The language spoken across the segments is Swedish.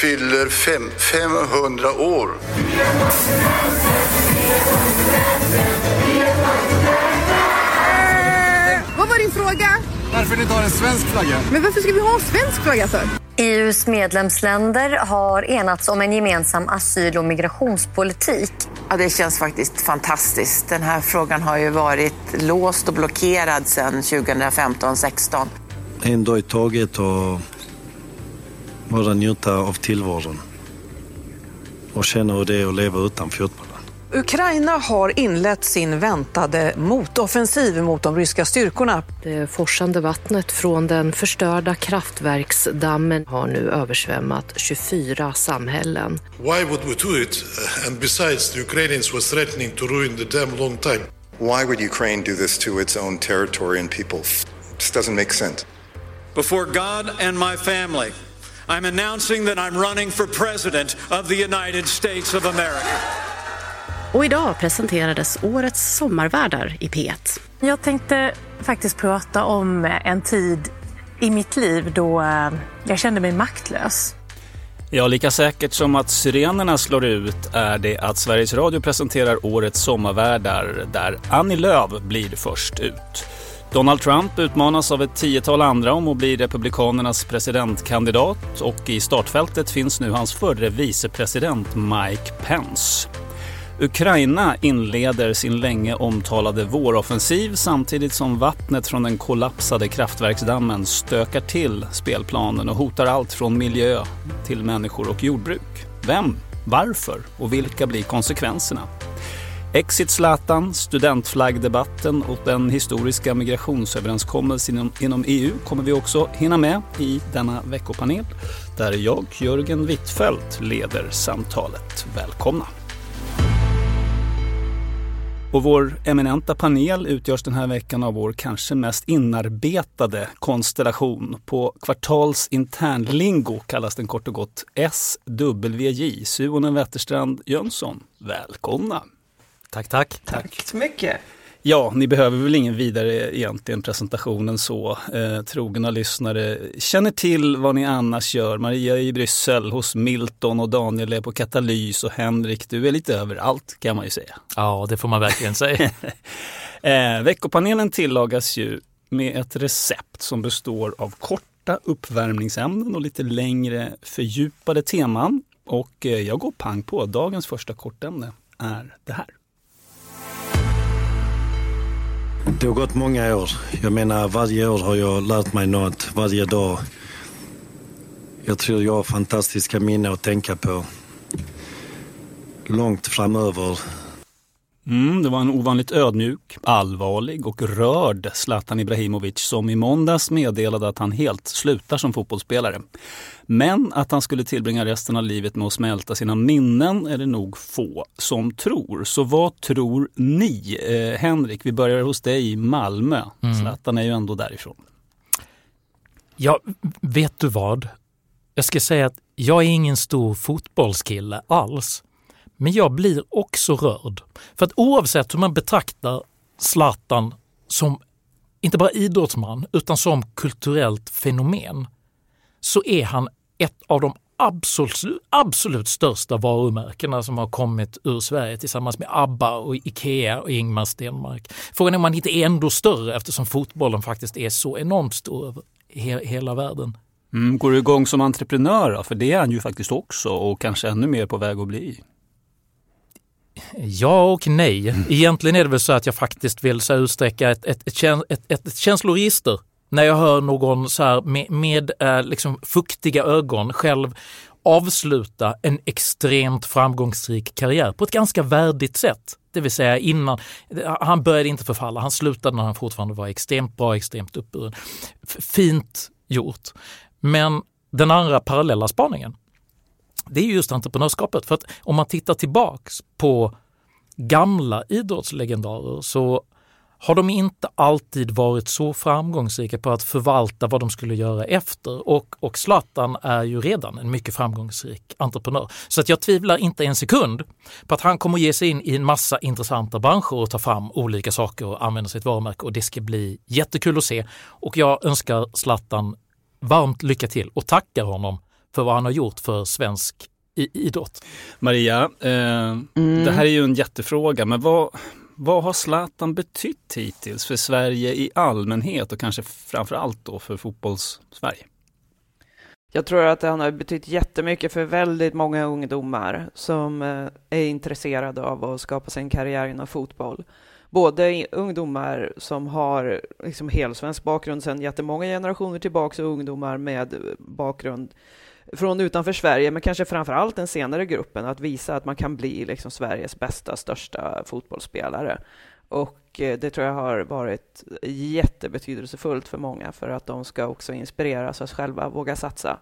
fyller fem, 500 år. Vad var din fråga? Varför ni har en svensk flagga? Men varför ska vi ha en svensk flagga för? EUs medlemsländer har enats om en gemensam asyl och migrationspolitik. Ja, det känns faktiskt fantastiskt. Den här frågan har ju varit låst och blockerad sedan 2015-16. En dag i taget och bara njuta av tillvaron. Och känna hur det är att leva utan fotbollen. Ukraina har inlett sin väntade motoffensiv mot de ryska styrkorna. Det forsande vattnet från den förstörda kraftverksdammen har nu översvämmat 24 samhällen. Why would we do it? Uh, And besides, the Ukrainians were threatening to ruin the dam long time. Why would Ukraine do this to its own territory and people? This doesn't make sense. Before God and my family, I'm announcing that I'm running for president of the United States of America. Och idag presenterades årets sommarvärdar i P1. Jag tänkte faktiskt prata om en tid i mitt liv då eh, jag kände mig maktlös. Ja, lika säkert som att sirenerna slår ut är det att Sveriges Radio presenterar årets sommarvärdar där Annie Lööf blir först ut. Donald Trump utmanas av ett tiotal andra om att bli Republikanernas presidentkandidat och i startfältet finns nu hans förre vicepresident Mike Pence. Ukraina inleder sin länge omtalade våroffensiv samtidigt som vattnet från den kollapsade kraftverksdammen stökar till spelplanen och hotar allt från miljö till människor och jordbruk. Vem, varför och vilka blir konsekvenserna? Exit Zlatan, studentflaggdebatten och den historiska migrationsöverenskommelsen inom, inom EU kommer vi också hinna med i denna veckopanel där jag, Jörgen Wittfeldt, leder samtalet. Välkomna! Och vår eminenta panel utgörs den här veckan av vår kanske mest inarbetade konstellation. På kvartals internlingo kallas den kort och gott SWJ. Suonen Wetterstrand Jönsson, välkomna! Tack, tack. Tack så mycket. Ja, ni behöver väl ingen vidare egentligen presentationen så. Eh, trogna lyssnare känner till vad ni annars gör. Maria är i Bryssel hos Milton och Daniel är på Katalys och Henrik, du är lite överallt kan man ju säga. Ja, det får man verkligen säga. eh, veckopanelen tillagas ju med ett recept som består av korta uppvärmningsämnen och lite längre fördjupade teman. Och eh, jag går pang på. Dagens första kortämne är det här. Det har gått många år. Jag menar, varje år har jag lärt mig något. Varje dag. Jag tror jag har fantastiska minnen att tänka på. Långt framöver. Mm, det var en ovanligt ödmjuk, allvarlig och rörd Zlatan Ibrahimovic som i måndags meddelade att han helt slutar som fotbollsspelare. Men att han skulle tillbringa resten av livet med att smälta sina minnen är det nog få som tror. Så vad tror ni? Eh, Henrik, vi börjar hos dig i Malmö. Mm. Zlatan är ju ändå därifrån. Ja, vet du vad? Jag ska säga att jag är ingen stor fotbollskille alls. Men jag blir också rörd. För att oavsett hur man betraktar Zlatan som inte bara idrottsman utan som kulturellt fenomen så är han ett av de absolut, absolut största varumärkena som har kommit ur Sverige tillsammans med ABBA och Ikea och Ingmar Stenmark. Frågan är om han inte är ändå större eftersom fotbollen faktiskt är så enormt stor över he hela världen. Mm, går du igång som entreprenör då? För det är han ju faktiskt också och kanske ännu mer på väg att bli. Ja och nej. Egentligen är det väl så att jag faktiskt vill så utsträcka ett, ett, ett, ett, ett, ett känsloregister när jag hör någon så här med, med eh, liksom fuktiga ögon själv avsluta en extremt framgångsrik karriär på ett ganska värdigt sätt. Det vill säga innan, han började inte förfalla, han slutade när han fortfarande var extremt bra, extremt uppburen. Fint gjort. Men den andra parallella spaningen, det är just entreprenörskapet. För att om man tittar tillbaks på gamla idrottslegendarer så har de inte alltid varit så framgångsrika på att förvalta vad de skulle göra efter. Och, och Zlatan är ju redan en mycket framgångsrik entreprenör. Så att jag tvivlar inte en sekund på att han kommer ge sig in i en massa intressanta branscher och ta fram olika saker och använda sitt varumärke och det ska bli jättekul att se. Och jag önskar Zlatan varmt lycka till och tackar honom för vad han har gjort för svensk idrott. Maria, eh, mm. det här är ju en jättefråga, men vad, vad har Zlatan betytt hittills för Sverige i allmänhet och kanske framför allt då för fotbolls-Sverige? Jag tror att han har betytt jättemycket för väldigt många ungdomar som eh, är intresserade av att skapa sig en karriär inom fotboll. Både ungdomar som har liksom helsvensk bakgrund sedan jättemånga generationer tillbaka och ungdomar med bakgrund från utanför Sverige, men kanske framför allt den senare gruppen, att visa att man kan bli liksom Sveriges bästa, största fotbollsspelare. Och eh, det tror jag har varit jättebetydelsefullt för många för att de ska också inspireras och själva våga satsa.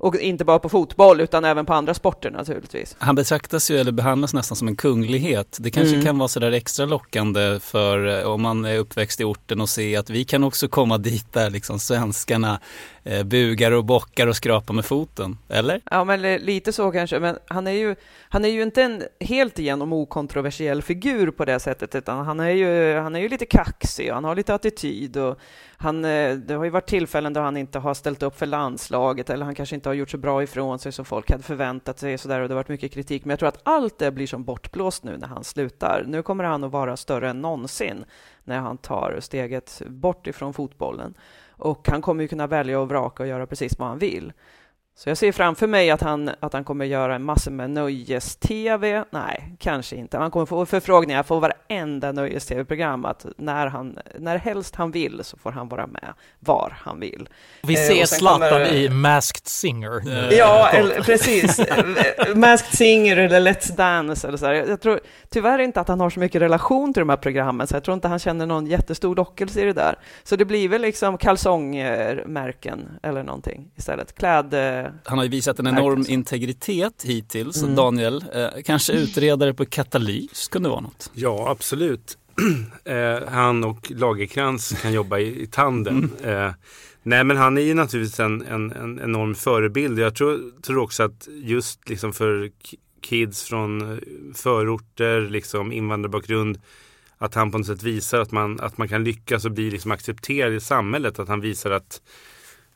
Och inte bara på fotboll utan även på andra sporter naturligtvis. Han betraktas ju eller behandlas nästan som en kunglighet. Det kanske mm. kan vara sådär extra lockande för eh, om man är uppväxt i orten och se att vi kan också komma dit där liksom svenskarna eh, bugar och bockar och skrapar med foten, eller? Ja, men lite så kanske. Men han är ju, han är ju inte en helt igenom okontroversiell figur på det sättet, utan han är ju, han är ju lite kaxig och han har lite attityd och han, eh, det har ju varit tillfällen då han inte har ställt upp för landslaget eller han kanske inte har gjort så bra ifrån sig som folk hade förväntat sig så där, och det har varit mycket kritik. Men jag tror att allt det blir som bortblåst nu när han slutar. Nu kommer han att vara större än någonsin när han tar steget bort ifrån fotbollen. Och han kommer ju kunna välja och vraka och göra precis vad han vill. Så jag ser framför mig att han, att han kommer göra en massa med nöjes-tv. Nej, kanske inte. Han kommer få förfrågningar på varenda nöjes-tv-program att när, han, när helst han vill så får han vara med var han vill. Vi eh, ser Zlatan kommer... i Masked Singer. Ja, eller, precis. Masked Singer eller Let's Dance eller så här. Jag tror tyvärr inte att han har så mycket relation till de här programmen, så jag tror inte han känner någon jättestor lockelse i det där. Så det blir väl liksom kalsongmärken eller någonting istället. Kläd han har ju visat en enorm integritet hittills. Mm. Daniel, eh, kanske utredare på katalys kunde vara något? Ja, absolut. eh, han och Lagerkrans kan jobba i, i tandem. Mm. Eh, nej, men han är ju naturligtvis en, en, en enorm förebild. Jag tror, tror också att just liksom för kids från eh, förorter, liksom invandrarbakgrund, att han på något sätt visar att man, att man kan lyckas och bli liksom accepterad i samhället. Att han visar att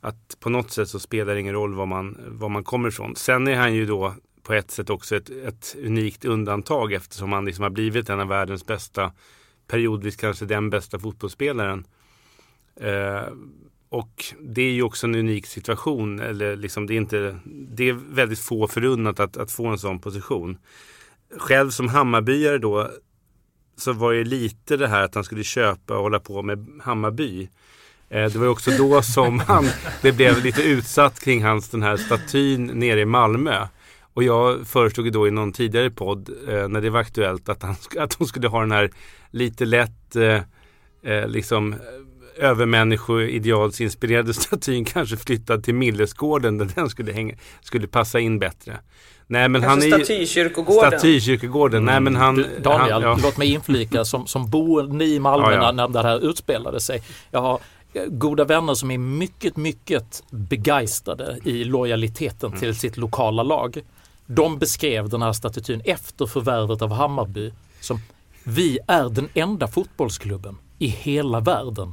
att på något sätt så spelar det ingen roll var man, var man kommer ifrån. Sen är han ju då på ett sätt också ett, ett unikt undantag eftersom han liksom har blivit en av världens bästa, periodvis kanske den bästa fotbollsspelaren. Eh, och det är ju också en unik situation. Eller liksom det, är inte, det är väldigt få förunnat att, att få en sån position. Själv som Hammarbyare då så var det lite det här att han skulle köpa och hålla på med Hammarby. Eh, det var också då som han, det blev lite utsatt kring hans den här statyn nere i Malmö. Och jag föreslog då i någon tidigare podd eh, när det var aktuellt att, han, att hon skulle ha den här lite lätt eh, eh liksom övermänniskoidealsinspirerade statyn kanske flyttad till Millesgården där den skulle, hänga, skulle passa in bättre. Nej, men han är statykyrkogården. Statykyrkogården. Mm. Nej, men han, Daniel, han, ja. låt mig inflika som, som boende i Malmö ja, ja. när det här utspelade sig. Jag har goda vänner som är mycket, mycket begeistrade i lojaliteten mm. till sitt lokala lag. De beskrev den här statyn efter förvärvet av Hammarby som vi är den enda fotbollsklubben i hela världen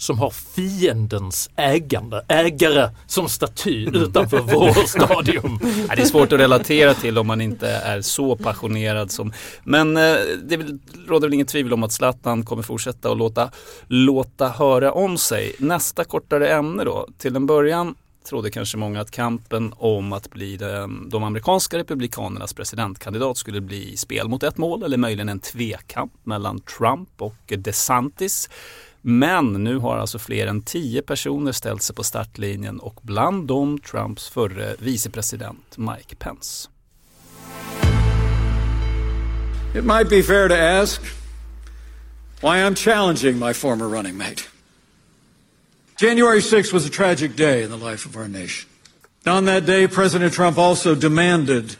som har fiendens ägande, ägare som staty utanför vår stadion. Ja, det är svårt att relatera till om man inte är så passionerad som... Men eh, det råder väl inget tvivel om att Zlatan kommer fortsätta att låta, låta höra om sig. Nästa kortare ämne då. Till en början trodde kanske många att kampen om att bli den, de amerikanska republikanernas presidentkandidat skulle bli spel mot ett mål eller möjligen en tvekamp mellan Trump och DeSantis. Men nu har alltså fler än tio personer ställt sig på startlinjen och bland dem Trumps förre vicepresident Mike Pence. It might be fair to ask why I'm challenging my former running mate. January 6 was a tragic day in the life of our nation. On that day, President Trump also demanded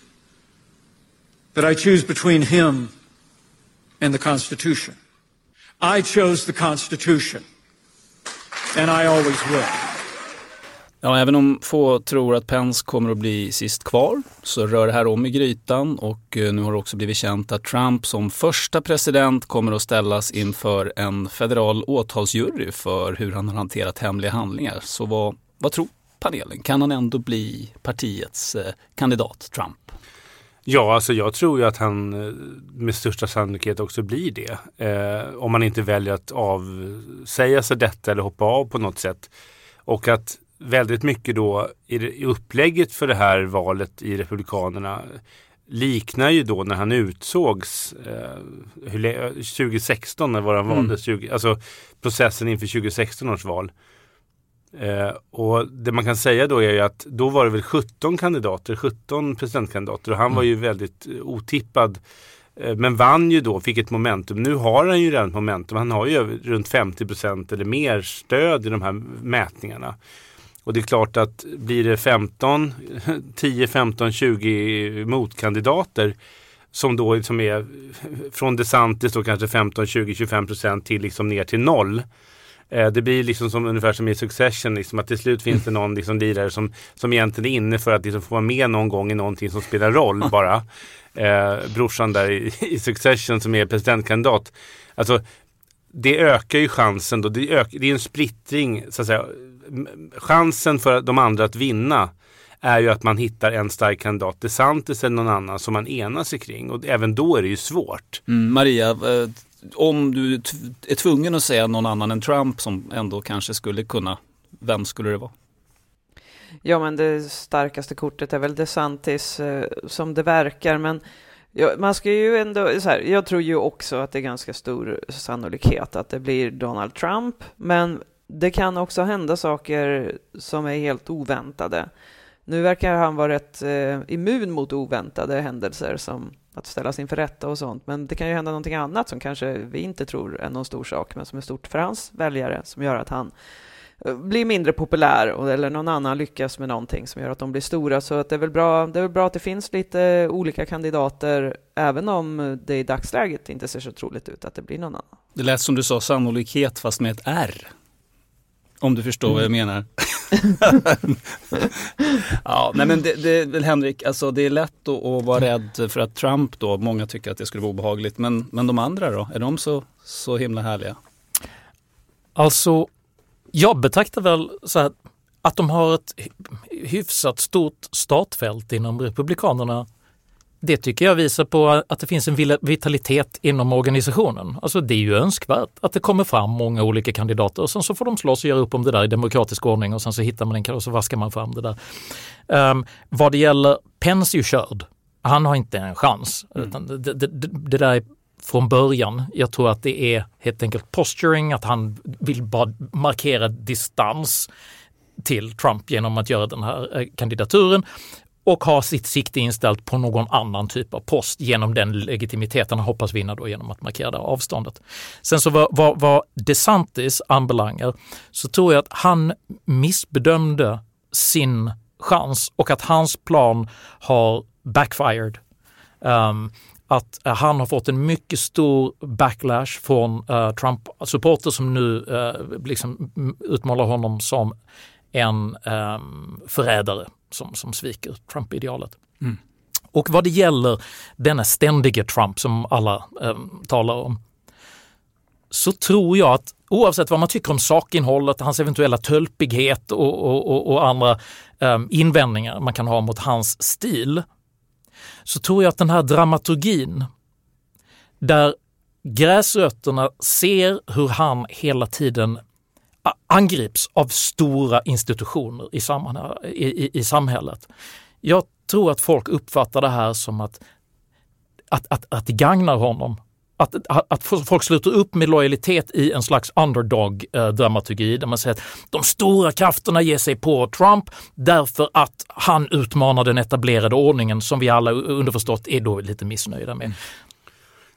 that I choose between him and the Constitution. I chose the Constitution, and I always will. Ja, även om få tror att Pence kommer att bli sist kvar så rör det här om i grytan och eh, nu har det också blivit känt att Trump som första president kommer att ställas inför en federal åtalsjury för hur han har hanterat hemliga handlingar. Så vad, vad tror panelen? Kan han ändå bli partiets eh, kandidat, Trump? Ja, alltså jag tror ju att han eh, med största sannolikhet också blir det. Eh, om man inte väljer att avsäga sig detta eller hoppa av på något sätt. Och att väldigt mycket då i upplägget för det här valet i Republikanerna liknar ju då när han utsågs eh, 2016 när han mm. valdes, 20, alltså processen inför 2016 års val. Eh, och det man kan säga då är ju att då var det väl 17 kandidater, 17 presidentkandidater och han mm. var ju väldigt otippad. Eh, men vann ju då, fick ett momentum. Nu har han ju redan ett momentum. Han har ju runt 50 procent eller mer stöd i de här mätningarna. Och det är klart att blir det 15, 10, 15, 20 motkandidater som då liksom är från DeSantis då kanske 15, 20, 25 procent till liksom ner till noll. Eh, det blir liksom som, ungefär som i Succession, liksom, att till slut finns det någon liksom, lirare som, som egentligen är inne för att liksom, få vara med någon gång i någonting som spelar roll bara. Eh, brorsan där i, i Succession som är presidentkandidat. Alltså, det ökar ju chansen då. Det, ök, det är en splittring så att säga chansen för de andra att vinna är ju att man hittar en stark kandidat, DeSantis eller någon annan som man enar sig kring. Och även då är det ju svårt. Mm, Maria, eh, om du är tvungen att säga någon annan än Trump som ändå kanske skulle kunna, vem skulle det vara? Ja, men det starkaste kortet är väl DeSantis eh, som det verkar, men ja, man ska ju ändå, så här, jag tror ju också att det är ganska stor sannolikhet att det blir Donald Trump, men det kan också hända saker som är helt oväntade. Nu verkar han vara rätt eh, immun mot oväntade händelser som att ställas inför rätta och sånt. Men det kan ju hända någonting annat som kanske vi inte tror är någon stor sak, men som är stort för hans väljare, som gör att han eh, blir mindre populär eller någon annan lyckas med någonting som gör att de blir stora. Så att det, är väl bra, det är väl bra att det finns lite olika kandidater, även om det i dagsläget inte ser så troligt ut att det blir någon annan. Det lät som du sa sannolikhet fast med ett R. Om du förstår mm. vad jag mm. menar. ja, nej men det, det, Henrik, alltså det är lätt att, att, vara rädd för att Trump då, många tycker att det skulle vara obehagligt, men, men de andra då, är de så, så himla härliga? Alltså, jag betraktar väl så här, att de har ett hyfsat stort startfält inom Republikanerna det tycker jag visar på att det finns en vitalitet inom organisationen. Alltså det är ju önskvärt att det kommer fram många olika kandidater och sen så får de slåss och göra upp om det där i demokratisk ordning och sen så hittar man en och så vaskar man fram det där. Um, vad det gäller Pence är körd. Han har inte en chans. Mm. Det, det, det där är från början. Jag tror att det är helt enkelt posturing, att han vill bara markera distans till Trump genom att göra den här eh, kandidaturen och har sitt sikte inställt på någon annan typ av post genom den legitimiteten han hoppas vinna då genom att markera det avståndet. Sen så vad, vad, vad DeSantis anbelangar så tror jag att han missbedömde sin chans och att hans plan har backfired. Um, att uh, han har fått en mycket stor backlash från uh, Trump-supporter som nu uh, liksom utmålar honom som en um, förrädare som, som sviker Trump-idealet. Mm. Och vad det gäller denna ständige Trump som alla eh, talar om så tror jag att oavsett vad man tycker om sakinnehållet, hans eventuella tölpighet och, och, och, och andra um, invändningar man kan ha mot hans stil, så tror jag att den här dramaturgin där gräsrötterna ser hur han hela tiden angrips av stora institutioner i, i, i, i samhället. Jag tror att folk uppfattar det här som att, att, att, att det gagnar honom. Att, att, att folk sluter upp med lojalitet i en slags underdog-dramaturgi där man säger att de stora krafterna ger sig på Trump därför att han utmanar den etablerade ordningen som vi alla underförstått är då lite missnöjda med.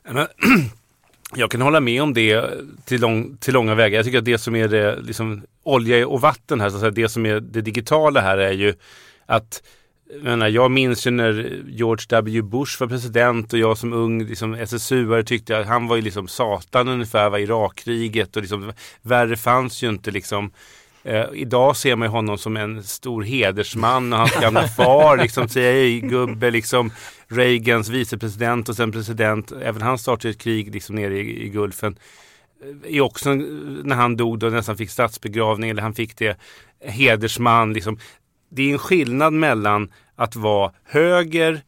Mm. Jag kan hålla med om det till, lång, till långa vägar. Jag tycker att det som är det, liksom, olja och vatten här, så att säga, det som är det digitala här är ju att jag, menar, jag minns ju när George W Bush var president och jag som ung liksom, SSU-are tyckte att han var ju liksom satan ungefär, var Irakkriget och liksom, värre fanns ju inte liksom. Eh, idag ser man honom som en stor hedersman och hans gamla far, liksom CIA-gubbe, liksom Reagans vicepresident och sen president. Även han startade ett krig liksom nere i, i Gulfen. Eh, är också när han dog då nästan fick statsbegravning eller han fick det hedersman. Liksom. Det är en skillnad mellan att vara höger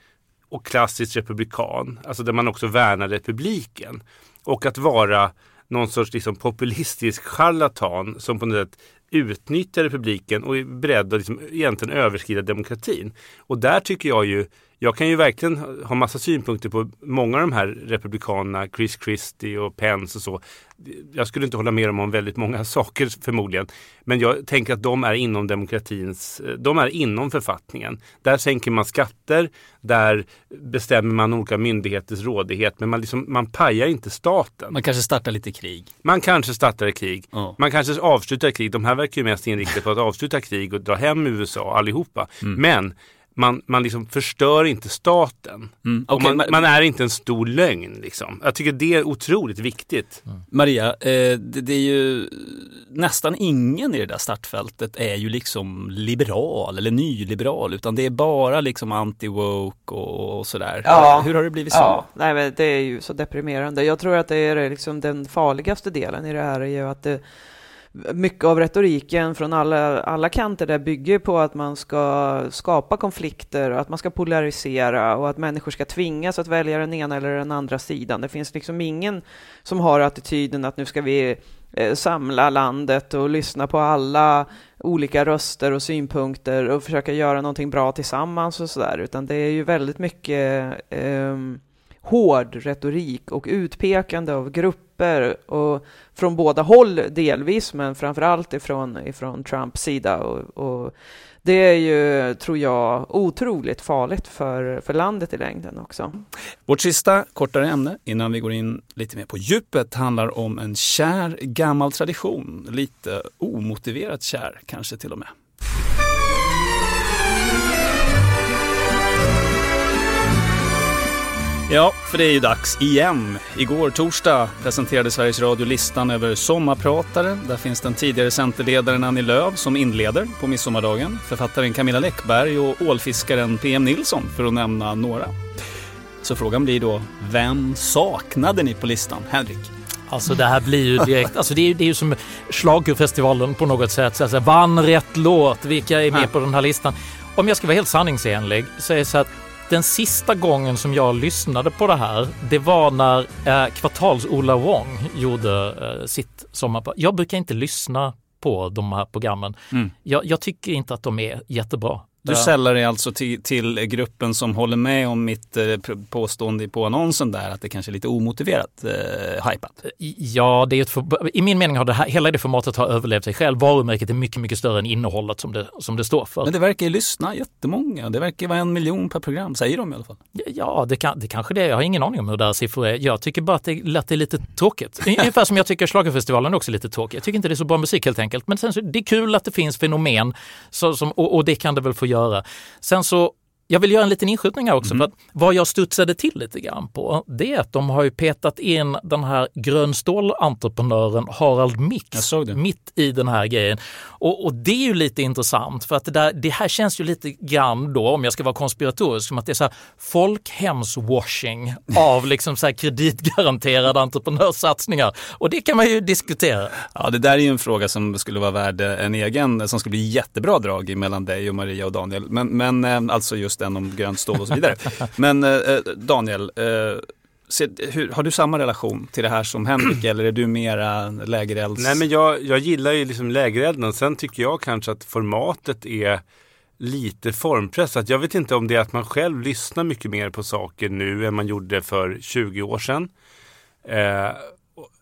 och klassisk republikan, alltså där man också värnar republiken. Och att vara någon sorts liksom populistisk charlatan som på något sätt utnyttjar republiken och är beredd att liksom egentligen överskrida demokratin. Och där tycker jag ju jag kan ju verkligen ha massa synpunkter på många av de här republikanerna, Chris Christie och Pence och så. Jag skulle inte hålla med dem om väldigt många saker förmodligen. Men jag tänker att de är inom demokratins, de är inom författningen. Där sänker man skatter, där bestämmer man olika myndigheters rådighet. Men man, liksom, man pajar inte staten. Man kanske startar lite krig. Man kanske startar krig. Oh. Man kanske avslutar krig. De här verkar ju mest inriktade på att avsluta krig och dra hem USA allihopa. Mm. Men man, man liksom förstör inte staten. Mm, okay, man, man, är inte en stor lögn. Liksom. Jag tycker det är otroligt viktigt. Mm. Maria, eh, det, det, är ju nästan ingen i det där startfältet är ju liksom liberal eller nyliberal utan det är bara liksom anti-woke och, och sådär. Ja. Hur har det blivit så? Ja. Nej, men det är ju så deprimerande. Jag tror att det är liksom den farligaste delen i det här är ju att det mycket av retoriken från alla, alla kanter där bygger på att man ska skapa konflikter och att man ska polarisera och att människor ska tvingas att välja den ena eller den andra sidan. Det finns liksom ingen som har attityden att nu ska vi eh, samla landet och lyssna på alla olika röster och synpunkter och försöka göra någonting bra tillsammans och sådär, utan det är ju väldigt mycket um, hård retorik och utpekande av grupper och från båda håll delvis, men framförallt ifrån, ifrån Trumps sida. Och, och, det är ju, tror jag, otroligt farligt för, för landet i längden också. Vårt sista kortare ämne innan vi går in lite mer på djupet handlar om en kär gammal tradition. Lite omotiverat kär kanske till och med. Ja, för det är ju dags igen. Igår torsdag presenterade Sveriges Radio listan över sommarpratare. Där finns den tidigare Centerledaren Annie Lööf som inleder på midsommardagen. Författaren Camilla Läckberg och ålfiskaren PM Nilsson för att nämna några. Så frågan blir då, vem saknade ni på listan? Henrik? Alltså det här blir ju direkt, alltså det är, det är ju som schlagerfestivalen på något sätt. Alltså, vann rätt låt, vilka är med på den här listan? Om jag ska vara helt sanningsenlig så är det så att den sista gången som jag lyssnade på det här, det var när eh, Kvartals-Ola Wong gjorde eh, sitt sommarprat. Jag brukar inte lyssna på de här programmen. Mm. Jag, jag, tycker inte att de är jättebra. Du sällar dig alltså till, till, gruppen som håller med om mitt eh, påstående på annonsen där att det kanske är lite omotiverat eh, hypat? Ja, det är ett i min mening har det här, hela det formatet har överlevt sig själv. Varumärket är mycket, mycket större än innehållet som det, som det står för. Men det verkar ju lyssna jättemånga. Det verkar vara en miljon per program, säger de i alla fall. Ja, det, kan, det kanske det är. Jag har ingen aning om hur deras siffror är. Jag tycker bara att det lät det lite tråkigt. Ungefär som jag tycker Schlagerfestivalen är också lite tråkig. Jag tycker inte det är så bra musik helt enkelt. Men sen så, det är kul att det finns fenomen så, som, och, och det kan det väl få göra göra. Sen så jag vill göra en liten inskjutning här också. Mm. För att vad jag studsade till lite grann på, det är att de har ju petat in den här grönstål-entreprenören Harald Mix mitt i den här grejen. Och, och, det är ju lite intressant för att det, där, det här känns ju lite grann då, om jag ska vara konspiratorisk, som att det är så här folkhemswashing av liksom så här kreditgaranterade entreprenörssatsningar. Och det kan man ju diskutera. Ja, det där är ju en fråga som skulle vara värd en egen, som skulle bli jättebra drag mellan dig och Maria och Daniel. Men, men eh, alltså just den om grönt stål och så vidare. Men eh, Daniel, eh, se, hur, har du samma relation till det här som Henrik eller är du mera lägerelds? Nej men jag, jag gillar ju liksom lägerelden. Sen tycker jag kanske att formatet är lite formpressat. Jag vet inte om det är att man själv lyssnar mycket mer på saker nu än man gjorde för 20 år sedan. Eh,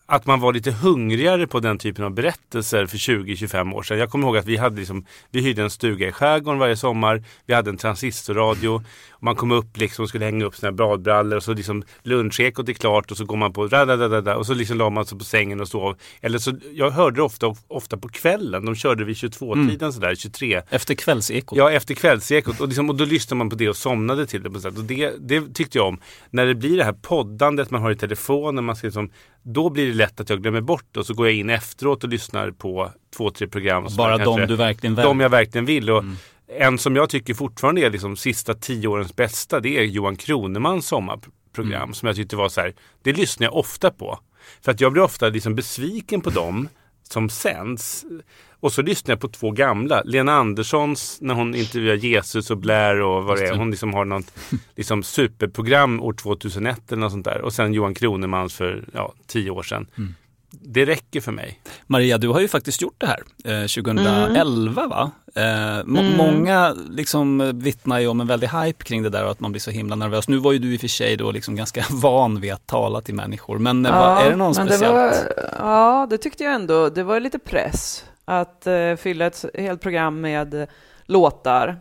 att man var lite hungrigare på den typen av berättelser för 20-25 år sedan. Jag kommer ihåg att vi hade liksom, vi hyrde en stuga i skärgården varje sommar. Vi hade en transistorradio. Man kom upp liksom och skulle hänga upp sina badbrallor och så liksom lunchekot är klart och så går man på radadadada, och så liksom la man sig på sängen och sov. Eller så, jag hörde ofta, ofta på kvällen. De körde vid 22-tiden mm. sådär, 23. Efter kvällsekot? Ja, efter kvällsekot. Och, liksom, och då lyssnade man på det och somnade till det. På sätt. Och det, det tyckte jag om. När det blir det här poddandet man har i telefonen, man ska liksom, då blir det lätt att jag glömmer bort det och så går jag in efteråt och lyssnar på två, tre program. Bara de du verkligen vill? De jag verkligen vill. Och mm. En som jag tycker fortfarande är liksom sista tio årens bästa, det är Johan Kronemans sommarprogram mm. som jag tyckte var så här, det lyssnar jag ofta på. För att jag blir ofta liksom besviken på dem som sänds. Och så lyssnar jag på två gamla. Lena Anderssons när hon intervjuar Jesus och Blair och vad det är. Hon liksom har något liksom superprogram år 2001 eller något sånt där. Och sen Johan Kronemans för ja, tio år sedan. Mm. Det räcker för mig. Maria, du har ju faktiskt gjort det här eh, 2011 mm. va? Eh, mm. Många liksom vittnar ju om en väldig hype kring det där och att man blir så himla nervös. Nu var ju du i och för sig då liksom ganska van vid att tala till människor. Men eh, ja, vad, är det någon speciellt? Det var, ja, det tyckte jag ändå. Det var lite press att eh, fylla ett helt program med eh, låtar.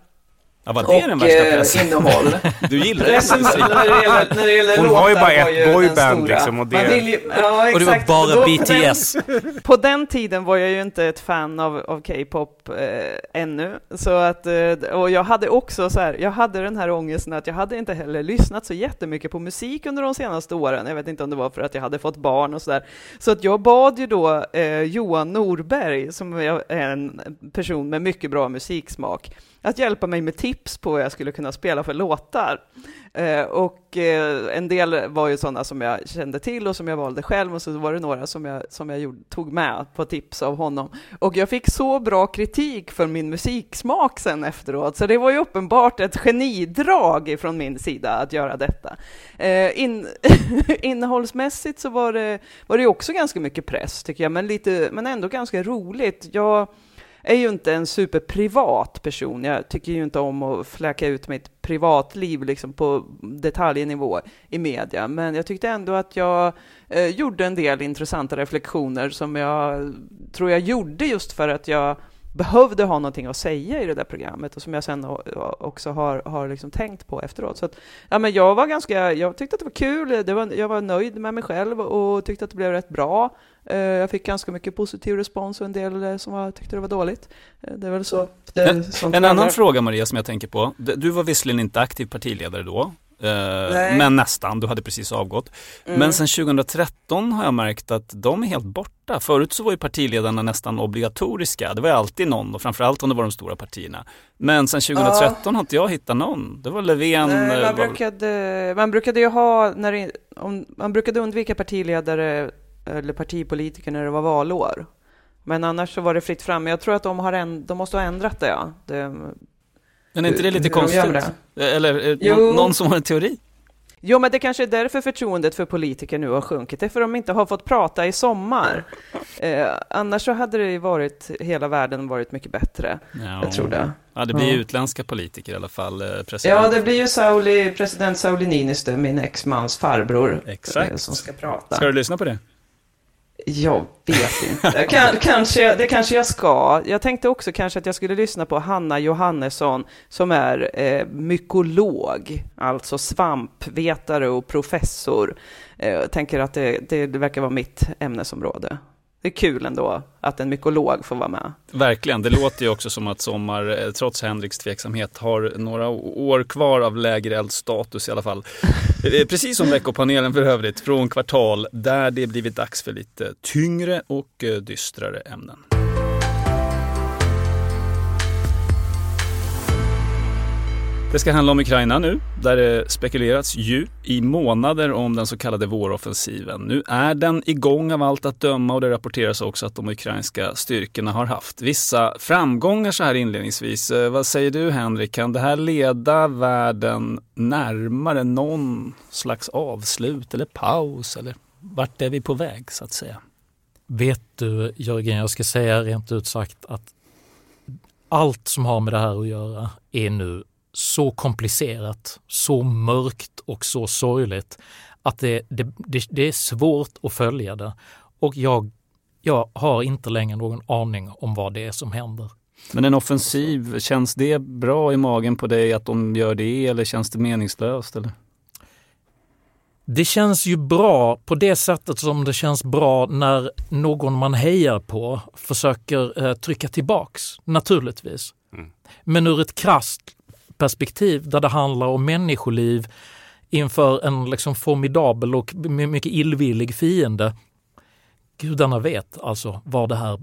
Ja, var det och, den värsta eh, pressen? innehåll. Du gillar det när, när det gäller Hon har ju bara ett boyband liksom. Och, det... Ju, ja, och det var bara Då, BTS. Men, på den tiden var jag ju inte ett fan av, av K-pop eh, ännu. Så att, eh, och jag hade också så här, jag hade den här ångesten att jag hade inte heller lyssnat så jättemycket på musik under de senaste åren. Jag vet inte om det var för att jag hade fått barn och så där. Så att jag bad ju då eh, Johan Norberg, som är en person med mycket bra musiksmak, att hjälpa mig med tips på vad jag skulle kunna spela för låtar. Eh, och eh, en del var ju sådana som jag kände till och som jag valde själv och så var det några som jag, som jag gjorde, tog med på tips av honom. Och jag fick så bra kritik för min musiksmak sen efteråt, så det var ju uppenbart ett genidrag från min sida att göra detta. Eh, in, innehållsmässigt så var det, var det också ganska mycket press tycker jag, men, lite, men ändå ganska roligt. Jag, är ju inte en superprivat person. Jag tycker ju inte om att fläcka ut mitt privatliv liksom på detaljnivå i media. Men jag tyckte ändå att jag eh, gjorde en del intressanta reflektioner som jag tror jag gjorde just för att jag behövde ha någonting att säga i det där programmet och som jag sen också har, har liksom tänkt på efteråt. Så att, ja, men jag var ganska, jag tyckte att det var kul, det var, jag var nöjd med mig själv och tyckte att det blev rätt bra. Eh, jag fick ganska mycket positiv respons och en del eh, som var, tyckte det var dåligt. Eh, det är väl så. en, en annan fråga Maria som jag tänker på. Du var visserligen inte aktiv partiledare då, Nej. Men nästan, du hade precis avgått. Mm. Men sen 2013 har jag märkt att de är helt borta. Förut så var ju partiledarna nästan obligatoriska. Det var ju alltid någon och framförallt om det var de stora partierna. Men sen 2013 ja. har inte jag hittat någon. Det var Löfven. Nej, man, brukade, man brukade ju ha, när det, om, man brukade undvika partiledare eller partipolitiker när det var valår. Men annars så var det fritt fram. Jag tror att de, har en, de måste ha ändrat det. Ja. det men är inte det lite konstigt? De eller eh, jo. någon som har en teori? Jo, men det kanske är därför förtroendet för politiker nu har sjunkit. Det är för att de inte har fått prata i sommar. Eh, annars så hade det ju varit, hela världen varit mycket bättre. Ja. Jag tror det. Ja, det blir ja. utländska politiker i alla fall. Eh, president. Ja, det blir ju Sauli, president Sauli Niinistö, min exmans farbror, Exakt. Eh, som ska prata. Ska du lyssna på det? Jag vet inte. Kanske, det kanske jag ska. Jag tänkte också kanske att jag skulle lyssna på Hanna Johannesson som är eh, mykolog, alltså svampvetare och professor. Eh, tänker att det, det verkar vara mitt ämnesområde. Det är kul ändå att en mykolog får vara med. Verkligen, det låter ju också som att Sommar, eh, trots Henriks tveksamhet, har några år kvar av lägereldstatus i alla fall. Eh, precis som veckopanelen för övrigt, från kvartal där det blivit dags för lite tyngre och eh, dystrare ämnen. Det ska handla om Ukraina nu, där det spekulerats ju i månader om den så kallade våroffensiven. Nu är den igång av allt att döma och det rapporteras också att de ukrainska styrkorna har haft vissa framgångar så här inledningsvis. Eh, vad säger du Henrik, kan det här leda världen närmare någon slags avslut eller paus eller vart är vi på väg så att säga? Vet du Jörgen, jag ska säga rent ut sagt att allt som har med det här att göra är nu så komplicerat, så mörkt och så sorgligt att det, det, det, det är svårt att följa det. Och jag, jag har inte längre någon aning om vad det är som händer. Men en offensiv, känns det bra i magen på dig att de gör det eller känns det meningslöst? Eller? Det känns ju bra på det sättet som det känns bra när någon man hejar på försöker eh, trycka tillbaks, naturligtvis. Mm. Men ur ett krasst perspektiv där det handlar om människoliv inför en liksom formidabel och mycket illvillig fiende. Gudarna vet alltså var det här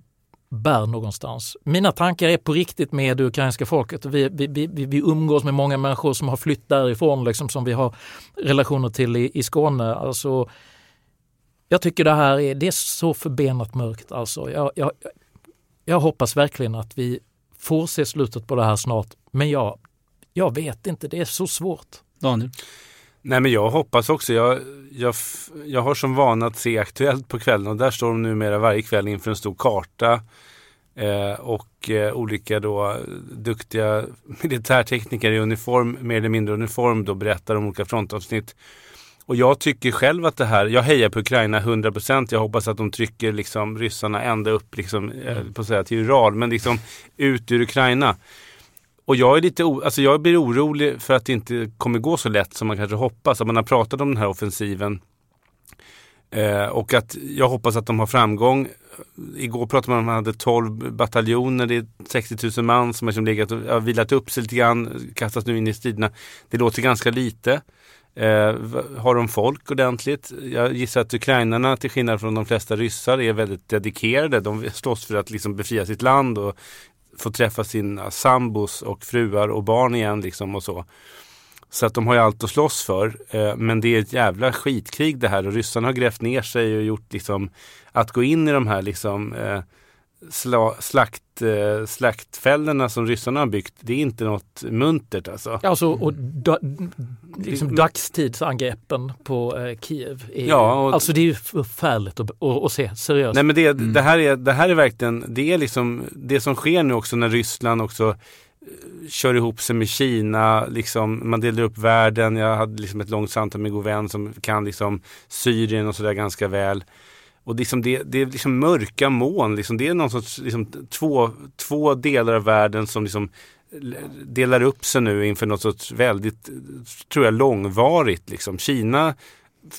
bär någonstans. Mina tankar är på riktigt med det ukrainska folket. Vi, vi, vi, vi umgås med många människor som har flytt därifrån, liksom, som vi har relationer till i, i Skåne. Alltså, jag tycker det här är, det är så förbenat mörkt. Alltså, jag, jag, jag hoppas verkligen att vi får se slutet på det här snart. Men jag jag vet inte, det är så svårt. Daniel? Nej men jag hoppas också. Jag, jag, jag har som vana att se Aktuellt på kvällen och där står de numera varje kväll inför en stor karta. Eh, och eh, olika då duktiga militärtekniker i uniform, mer eller mindre uniform då berättar om olika frontavsnitt. Och jag tycker själv att det här, jag hejar på Ukraina 100%. Jag hoppas att de trycker liksom ryssarna ända upp liksom, eh, på att säga till Ural, men liksom ut ur Ukraina. Och jag är lite alltså jag blir orolig för att det inte kommer gå så lätt som man kanske hoppas. Att man har pratat om den här offensiven. Eh, och att jag hoppas att de har framgång. Igår pratade man om att man hade 12 bataljoner, det är 60 000 man som har liksom legat och har vilat upp sig lite grann, kastas nu in i striderna. Det låter ganska lite. Eh, har de folk ordentligt? Jag gissar att ukrainarna till skillnad från de flesta ryssar är väldigt dedikerade. De slåss för att liksom befria sitt land och få träffa sina sambos och fruar och barn igen liksom och så. Så att de har ju allt att slåss för. Eh, men det är ett jävla skitkrig det här och ryssarna har grävt ner sig och gjort liksom att gå in i de här liksom eh, sla, slakt, eh, slaktfällorna som ryssarna har byggt, det är inte något muntert alltså. Alltså och da, liksom dagstidsangreppen på eh, Kiev. Är, ja, och, alltså det är ju förfärligt att, att, att se, seriöst. Nej men det, mm. det, här är, det här är verkligen, det är liksom det som sker nu också när Ryssland också eh, kör ihop sig med Kina, liksom, man delar upp världen. Jag hade liksom ett långt samtal med en god vän som kan liksom Syrien och sådär ganska väl. Och liksom det, det är liksom mörka moln. Liksom det är någon sorts liksom två, två delar av världen som liksom delar upp sig nu inför något sorts väldigt, tror jag, långvarigt. Liksom. Kina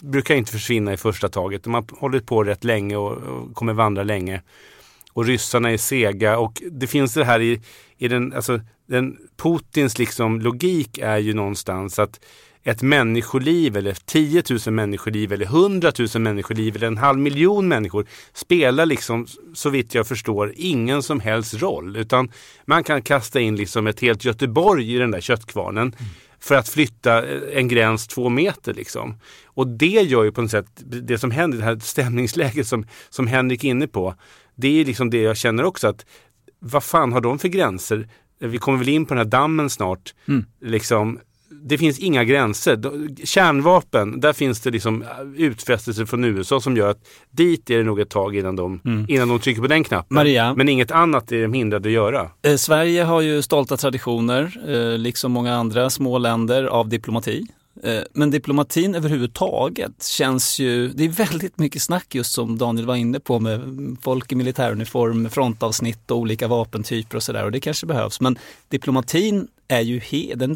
brukar inte försvinna i första taget. De har hållit på rätt länge och, och kommer vandra länge. Och ryssarna är sega och det finns det här i, i den, alltså den Putins liksom logik är ju någonstans att ett människoliv eller 10 000 människoliv eller 100 000 människoliv eller en halv miljon människor spelar liksom så vitt jag förstår ingen som helst roll. Utan man kan kasta in liksom ett helt Göteborg i den där köttkvarnen. Mm. För att flytta en gräns två meter liksom. Och det gör ju på något sätt, det som händer, det här stämningsläget som, som Henrik är inne på. Det är liksom det jag känner också att vad fan har de för gränser? Vi kommer väl in på den här dammen snart. Mm. Liksom, det finns inga gränser. Kärnvapen, där finns det liksom utfästelser från USA som gör att dit är det nog ett tag innan de, mm. innan de trycker på den knappen. Maria. Men inget annat är de hindrade att göra. Eh, Sverige har ju stolta traditioner, eh, liksom många andra små länder, av diplomati. Eh, men diplomatin överhuvudtaget känns ju, det är väldigt mycket snack just som Daniel var inne på med folk i militäruniform, frontavsnitt och olika vapentyper och sådär och det kanske behövs. Men diplomatin är ju he, den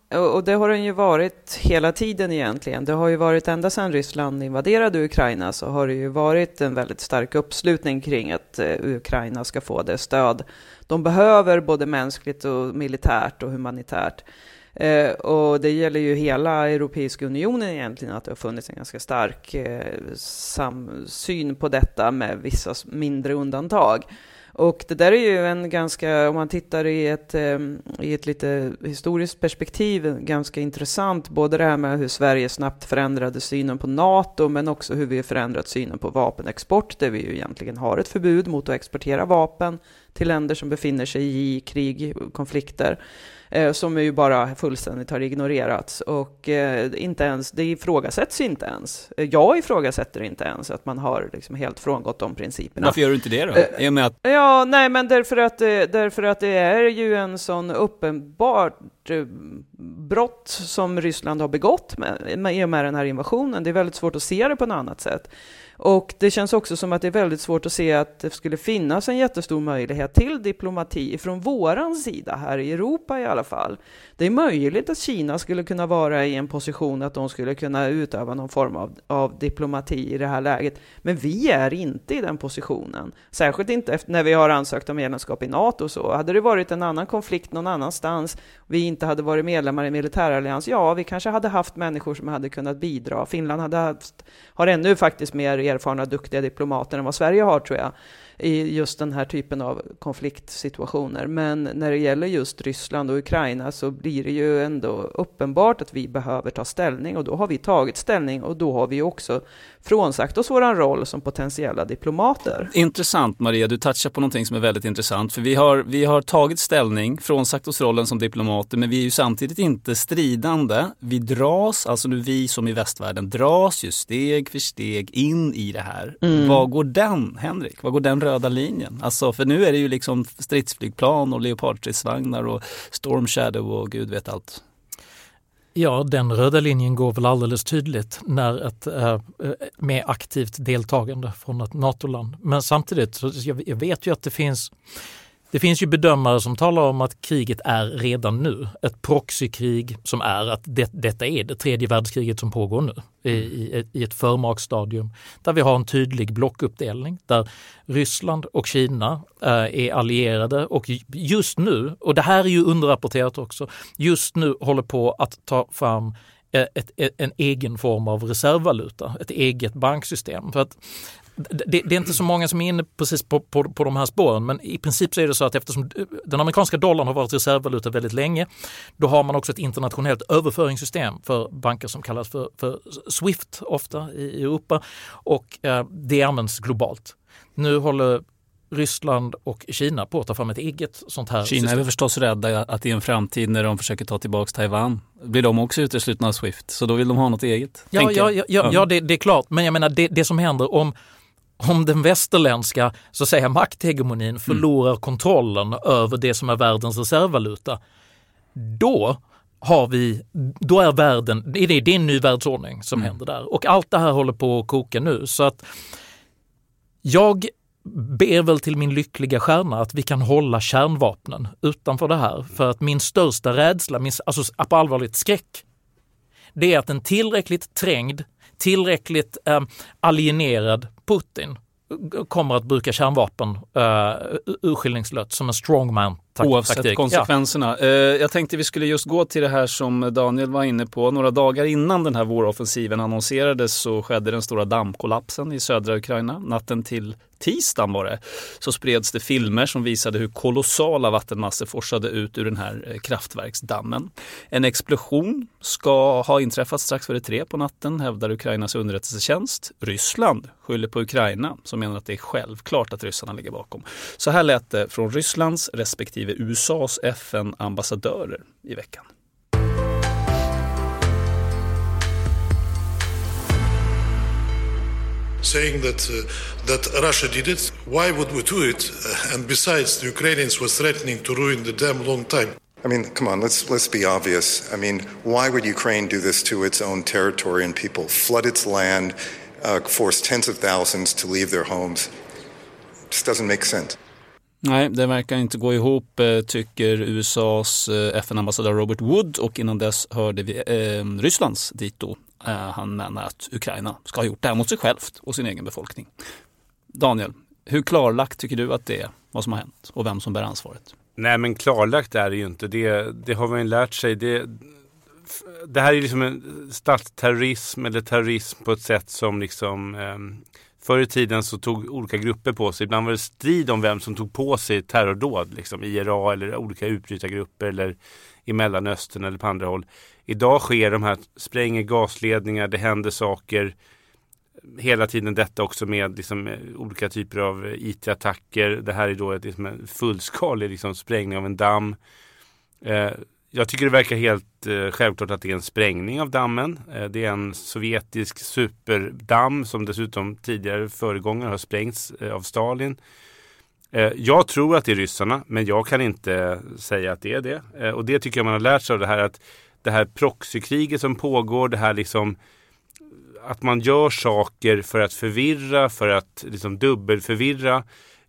och det har den ju varit hela tiden egentligen. Det har ju varit ända sedan Ryssland invaderade Ukraina så har det ju varit en väldigt stark uppslutning kring att eh, Ukraina ska få det stöd de behöver både mänskligt och militärt och humanitärt. Eh, och det gäller ju hela Europeiska unionen egentligen att det har funnits en ganska stark eh, samsyn på detta med vissa mindre undantag. Och det där är ju en ganska, om man tittar i ett, ehm, i ett lite historiskt perspektiv, ganska intressant. Både det här med hur Sverige snabbt förändrade synen på NATO, men också hur vi har förändrat synen på vapenexport, där vi ju egentligen har ett förbud mot att exportera vapen till länder som befinner sig i krig, och konflikter, som ju bara fullständigt har ignorerats. Och eh, inte ens, det ifrågasätts inte ens. Eh, Jag ifrågasätter inte ens att man har liksom helt frångått de principerna. Varför gör du inte det då? Eh, I och med att Ja, nej, men därför att, därför att det är ju en sån uppenbart eh, brott som Ryssland har begått med, med, i och med den här invasionen. Det är väldigt svårt att se det på något annat sätt. Och det känns också som att det är väldigt svårt att se att det skulle finnas en jättestor möjlighet till diplomati från våran sida här i Europa i alla fall. Det är möjligt att Kina skulle kunna vara i en position att de skulle kunna utöva någon form av, av diplomati i det här läget. Men vi är inte i den positionen. Särskilt inte efter, när vi har ansökt om medlemskap i NATO. Så. Hade det varit en annan konflikt någon annanstans, vi inte hade varit medlemmar i militärallians, ja, vi kanske hade haft människor som hade kunnat bidra. Finland hade haft, har ännu faktiskt mer erfarna, duktiga diplomater än vad Sverige har, tror jag, i just den här typen av konfliktsituationer. Men när det gäller just Ryssland och Ukraina så blir det ju ändå uppenbart att vi behöver ta ställning och då har vi tagit ställning och då har vi också frånsagt oss våran roll som potentiella diplomater. Intressant Maria, du touchar på någonting som är väldigt intressant. För vi har, vi har tagit ställning, frånsagt oss rollen som diplomater, men vi är ju samtidigt inte stridande. Vi dras, alltså nu vi som i västvärlden, dras ju steg för steg in i det här. Mm. Var går den, Henrik? Var går den röda linjen? Alltså, för nu är det ju liksom stridsflygplan och leopardstridsvagnar och Storm Shadow och gud vet allt. Ja, den röda linjen går väl alldeles tydligt när ett eh, eh med aktivt deltagande från ett NATO-land. Men samtidigt, så jag, jag vet ju att det finns det finns ju bedömare som talar om att kriget är redan nu. Ett proxykrig som är att det, detta är det tredje världskriget som pågår nu. I, i, i ett förmaksstadium där vi har en tydlig blockuppdelning där Ryssland och Kina eh, är allierade och just nu, och det här är ju underrapporterat också, just nu håller på att ta fram eh, ett, ett, en egen form av reservvaluta, ett eget banksystem. För att det, det är inte så många som är inne precis på, på, på de här spåren men i princip så är det så att eftersom den amerikanska dollarn har varit reservvaluta väldigt länge då har man också ett internationellt överföringssystem för banker som kallas för, för Swift ofta i Europa och eh, det används globalt. Nu håller Ryssland och Kina på att ta fram ett eget sånt här Kina är system. väl förstås rädda att i en framtid när de försöker ta tillbaka Taiwan blir de också uteslutna av Swift. Så då vill de ha något eget. Ja, ja, ja, ja, ja det, det är klart. Men jag menar det, det som händer om, om den västerländska så säga, makthegemonin förlorar kontrollen över det som är världens reservvaluta, då har vi, då är världen, det är, en ny världsordning som händer där. Och allt det här håller på att koka nu. Så att jag ber väl till min lyckliga stjärna att vi kan hålla kärnvapnen utanför det här. För att min största rädsla, min, alltså på allvarligt skräck, det är att en tillräckligt trängd, tillräckligt eh, alienerad Putin kommer att bruka kärnvapen uh, urskillningslöst som en strongman tak Oavsett taktik. konsekvenserna. Ja. Jag tänkte vi skulle just gå till det här som Daniel var inne på. Några dagar innan den här våroffensiven annonserades så skedde den stora dammkollapsen i södra Ukraina. Natten till tisdagen var det, så spreds det filmer som visade hur kolossala vattenmassor forsade ut ur den här eh, kraftverksdammen. En explosion ska ha inträffat strax före tre på natten, hävdar Ukrainas underrättelsetjänst. Ryssland skyller på Ukraina som menar att det är självklart att ryssarna ligger bakom. Så här lät det från Rysslands respektive USAs FN-ambassadörer i veckan. saying that uh, that Russia did it. Why would we do it? Uh, and besides, the Ukrainians were threatening to ruin the dam long time. I mean, come on, let's let's be obvious. I mean, why would Ukraine do this to its own territory and people? Flood its land, uh, force tens of thousands to leave their homes. It just doesn't make sense. Nej, det verkar inte gå ihop eh, tycker USAs eh, FN-ambassadör Robert Wood och innan dess hörde vi eh, Rysslands dito Eh, han menar att Ukraina ska ha gjort det här mot sig självt och sin egen befolkning. Daniel, hur klarlagt tycker du att det är vad som har hänt och vem som bär ansvaret? Nej men klarlagt är det ju inte. Det, det har man ju lärt sig. Det, det här är liksom en statsterrorism eller terrorism på ett sätt som liksom eh, Förr i tiden så tog olika grupper på sig, ibland var det strid om vem som tog på sig terrordåd, liksom IRA eller olika utbrytargrupper eller i Mellanöstern eller på andra håll. Idag sker de här, spränger gasledningar, det händer saker. Hela tiden detta också med liksom, eh, olika typer av eh, IT-attacker. Det här är då ett, liksom, en fullskalig liksom, sprängning av en damm. Eh, jag tycker det verkar helt eh, självklart att det är en sprängning av dammen. Eh, det är en sovjetisk superdamm som dessutom tidigare föregångare har sprängts eh, av Stalin. Eh, jag tror att det är ryssarna, men jag kan inte säga att det är det. Eh, och det tycker jag man har lärt sig av det här att det här proxykriget som pågår, det här liksom att man gör saker för att förvirra, för att liksom dubbelförvirra.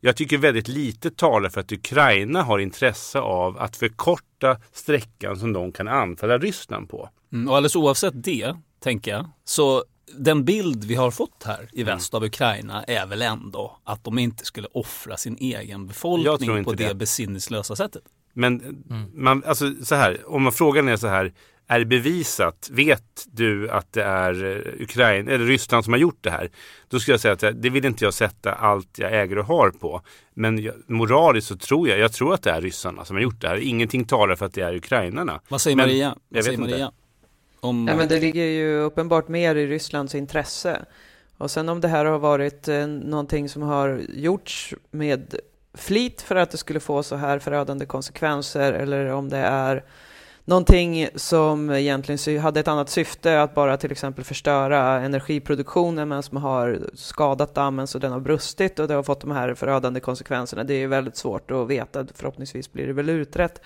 Jag tycker väldigt lite talar för att Ukraina har intresse av att förkorta sträckan som de kan anfalla Ryssland på. Mm, och alldeles oavsett det, tänker jag, så den bild vi har fått här i mm. väst av Ukraina är väl ändå att de inte skulle offra sin egen befolkning på det, det besinningslösa sättet. Men mm. man, alltså så här, om frågan är så här, är det bevisat? Vet du att det är eh, Ukraina eller Ryssland som har gjort det här? Då skulle jag säga att det vill inte jag sätta allt jag äger och har på. Men moraliskt så tror jag, jag tror att det är ryssarna som har gjort det här. Ingenting talar för att det är ukrainarna. Vad säger men, Maria? Vad säger Maria? Om... Nej, men det ligger ju uppenbart mer i Rysslands intresse. Och sen om det här har varit eh, någonting som har gjorts med flit för att det skulle få så här förödande konsekvenser eller om det är någonting som egentligen hade ett annat syfte, att bara till exempel förstöra energiproduktionen men som har skadat dammen så den har brustit och det har fått de här förödande konsekvenserna. Det är väldigt svårt att veta, förhoppningsvis blir det väl utrett.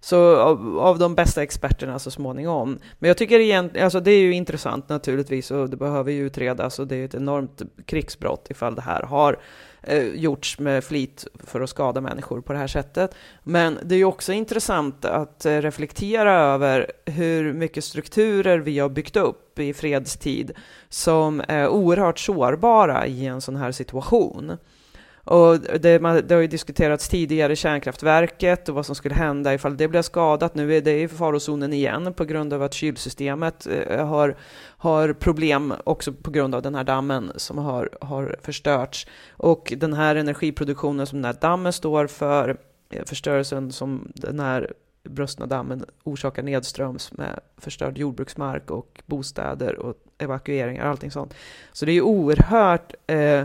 Så av, av, de bästa experterna så småningom. Men jag tycker egentligen, alltså det är ju intressant naturligtvis och det behöver ju utredas och det är ett enormt krigsbrott ifall det här har eh, gjorts med flit för att skada människor på det här sättet. Men det är ju också intressant att eh, reflektera över hur mycket strukturer vi har byggt upp i fredstid som är oerhört sårbara i en sån här situation. Och det, det, har ju diskuterats tidigare kärnkraftverket och vad som skulle hända ifall det blev skadat. Nu är det i farozonen igen på grund av att kylsystemet eh, har, har problem också på grund av den här dammen som har, har förstörts. Och den här energiproduktionen som den här dammen står för, eh, förstörelsen som den här brustna dammen orsakar nedströms med förstörd jordbruksmark och bostäder och evakueringar och allting sånt. Så det är ju oerhört eh,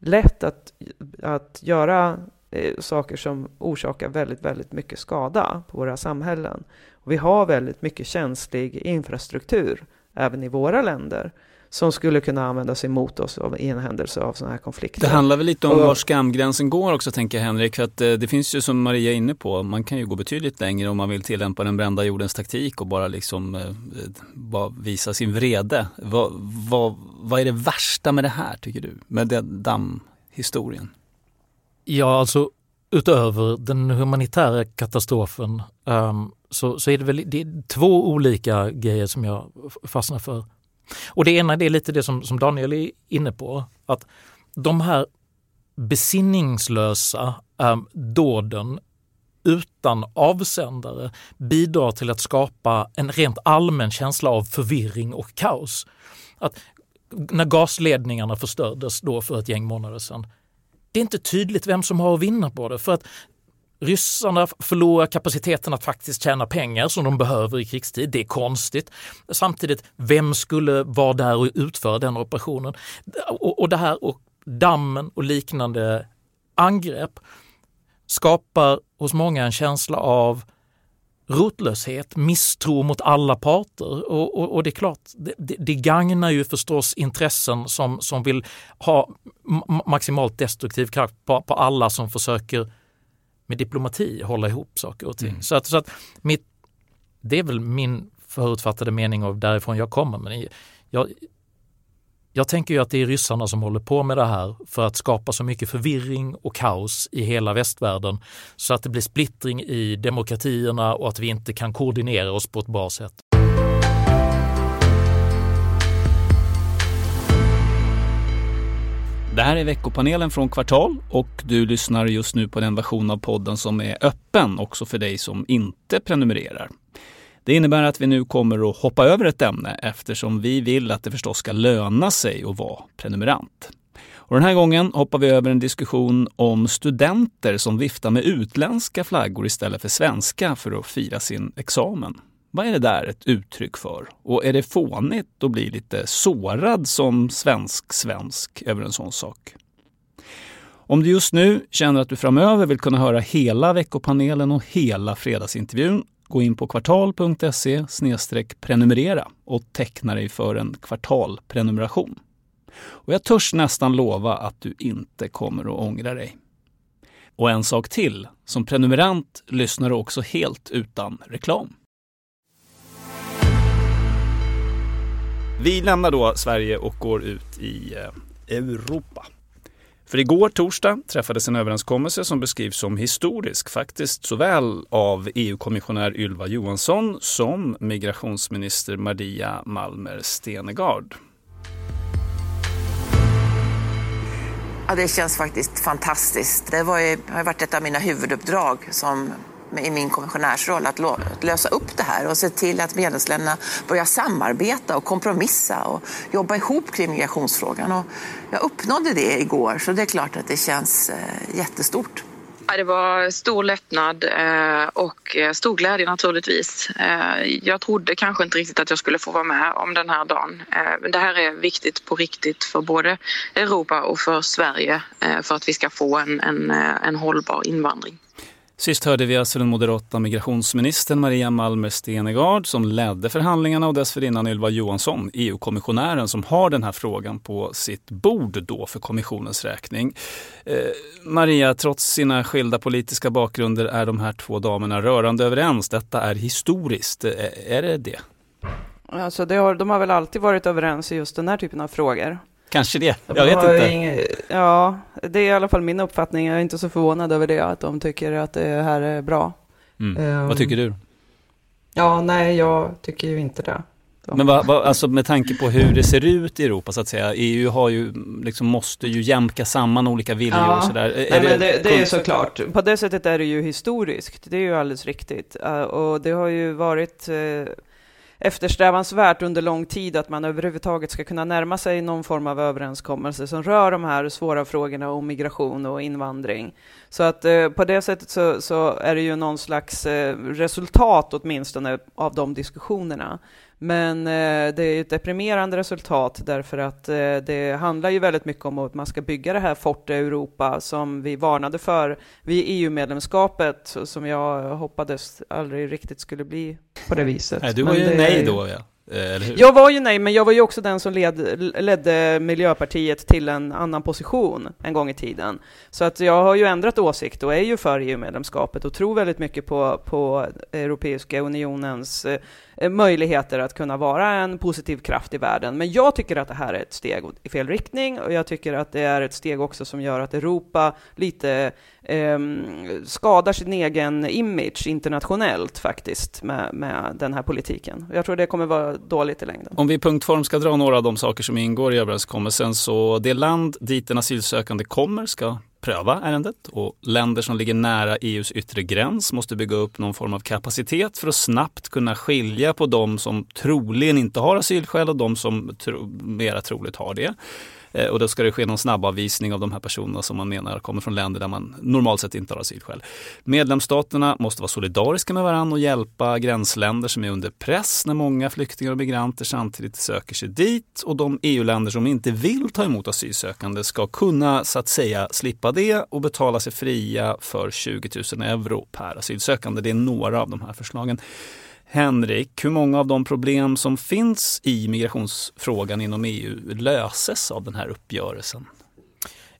lätt att, att göra eh, saker som orsakar väldigt, väldigt mycket skada på våra samhällen. Och vi har väldigt mycket känslig infrastruktur även i våra länder som skulle kunna användas emot oss i en händelse av sådana här konflikter. Det handlar väl lite om och, var skamgränsen går också tänker jag Henrik. För att eh, det finns ju som Maria är inne på, man kan ju gå betydligt längre om man vill tillämpa den brända jordens taktik och bara liksom eh, bara visa sin vrede. Vad, vad, vad är det värsta med det här tycker du? Med den dammhistorien? Ja, alltså utöver den humanitära katastrofen um, så, så är det väl det är två olika grejer som jag fastnar för. Och det ena det är lite det som, som Daniel är inne på, att de här besinningslösa eh, dåden utan avsändare bidrar till att skapa en rent allmän känsla av förvirring och kaos. Att när gasledningarna förstördes då för ett gäng månader sedan, det är inte tydligt vem som har att vinna på det. För att Ryssarna förlorar kapaciteten att faktiskt tjäna pengar som de behöver i krigstid. Det är konstigt. Samtidigt, vem skulle vara där och utföra den operationen? Och, och det här och dammen och liknande angrepp skapar hos många en känsla av rotlöshet, misstro mot alla parter. Och, och, och det är klart, det, det, gagnar ju förstås intressen som, som vill ha maximalt destruktiv kraft på, på alla som försöker med diplomati hålla ihop saker och ting. Mm. Så att, så att mitt, det är väl min förutfattade mening av därifrån jag kommer. Men jag, jag tänker ju att det är ryssarna som håller på med det här för att skapa så mycket förvirring och kaos i hela västvärlden så att det blir splittring i demokratierna och att vi inte kan koordinera oss på ett bra sätt. Det här är veckopanelen från Kvartal och du lyssnar just nu på den version av podden som är öppen också för dig som inte prenumererar. Det innebär att vi nu kommer att hoppa över ett ämne eftersom vi vill att det förstås ska löna sig att vara prenumerant. Och den här gången hoppar vi över en diskussion om studenter som viftar med utländska flaggor istället för svenska för att fira sin examen. Vad är det där ett uttryck för? Och är det fånigt att bli lite sårad som svensk-svensk över en sån sak? Om du just nu känner att du framöver vill kunna höra hela veckopanelen och hela fredagsintervjun, gå in på kvartal.se prenumerera och teckna dig för en kvartalprenumeration. Och jag törs nästan lova att du inte kommer att ångra dig. Och en sak till, som prenumerant lyssnar du också helt utan reklam. Vi lämnar då Sverige och går ut i eh, Europa. För igår torsdag träffades en överenskommelse som beskrivs som historisk faktiskt såväl av EU-kommissionär Ylva Johansson som migrationsminister Maria Malmer Stenegard. Ja, det känns faktiskt fantastiskt. Det var ju, har varit ett av mina huvuduppdrag som i min kommissionärsroll att lösa upp det här och se till att medlemsländerna börjar samarbeta och kompromissa och jobba ihop kring migrationsfrågan. Och jag uppnådde det igår så det är klart att det känns eh, jättestort. Det var stor lättnad eh, och eh, stor glädje naturligtvis. Jag trodde kanske inte riktigt att jag skulle få vara med om den här dagen. Men det här är viktigt på riktigt för både Europa och för Sverige för att vi ska få en, en, en hållbar invandring. Sist hörde vi alltså den moderata migrationsministern Maria Malmer Stenegard som ledde förhandlingarna och dessförinnan Ylva Johansson, EU-kommissionären som har den här frågan på sitt bord då för kommissionens räkning. Eh, Maria, trots sina skilda politiska bakgrunder är de här två damerna rörande överens. Detta är historiskt. Eh, är det det? Alltså det har, de har väl alltid varit överens i just den här typen av frågor. Kanske det, jag vet inte. Ja, det är i alla fall min uppfattning. Jag är inte så förvånad över det, att de tycker att det här är bra. Mm. Um, vad tycker du? Ja, nej, jag tycker ju inte det. Men vad, vad, alltså med tanke på hur det ser ut i Europa så att säga. EU har ju, liksom måste ju jämka samman olika viljor ja, och sådär. Nej, är men det, det är såklart. På det sättet är det ju historiskt. Det är ju alldeles riktigt. Uh, och det har ju varit uh, eftersträvansvärt under lång tid att man överhuvudtaget ska kunna närma sig någon form av överenskommelse som rör de här svåra frågorna om migration och invandring. Så att eh, på det sättet så, så, är det ju någon slags eh, resultat åtminstone av de diskussionerna. Men eh, det är ett deprimerande resultat därför att eh, det handlar ju väldigt mycket om att man ska bygga det här forte Europa som vi varnade för vid EU-medlemskapet som jag hoppades aldrig riktigt skulle bli på det viset. Nej, du var men ju det, nej då ja. Eh, jag var ju nej, men jag var ju också den som led, ledde Miljöpartiet till en annan position en gång i tiden. Så att jag har ju ändrat åsikt och är ju för EU-medlemskapet och tror väldigt mycket på, på Europeiska unionens eh, Eh, möjligheter att kunna vara en positiv kraft i världen. Men jag tycker att det här är ett steg i fel riktning och jag tycker att det är ett steg också som gör att Europa lite eh, skadar sin egen image internationellt faktiskt med, med den här politiken. Jag tror det kommer vara dåligt i längden. Om vi i punktform ska dra några av de saker som ingår i överenskommelsen så det land dit en asylsökande kommer ska pröva ärendet och länder som ligger nära EUs yttre gräns måste bygga upp någon form av kapacitet för att snabbt kunna skilja på de som troligen inte har asylskäl och de som tro, mera troligt har det. Eh, och då ska det ske någon snabbavvisning av de här personerna som man menar kommer från länder där man normalt sett inte har asylskäl. Medlemsstaterna måste vara solidariska med varandra och hjälpa gränsländer som är under press när många flyktingar och migranter samtidigt söker sig dit. Och de EU-länder som inte vill ta emot asylsökande ska kunna så att säga slippa det och betala sig fria för 20 000 euro per asylsökande. Det är några av de här förslagen. Henrik, hur många av de problem som finns i migrationsfrågan inom EU löses av den här uppgörelsen?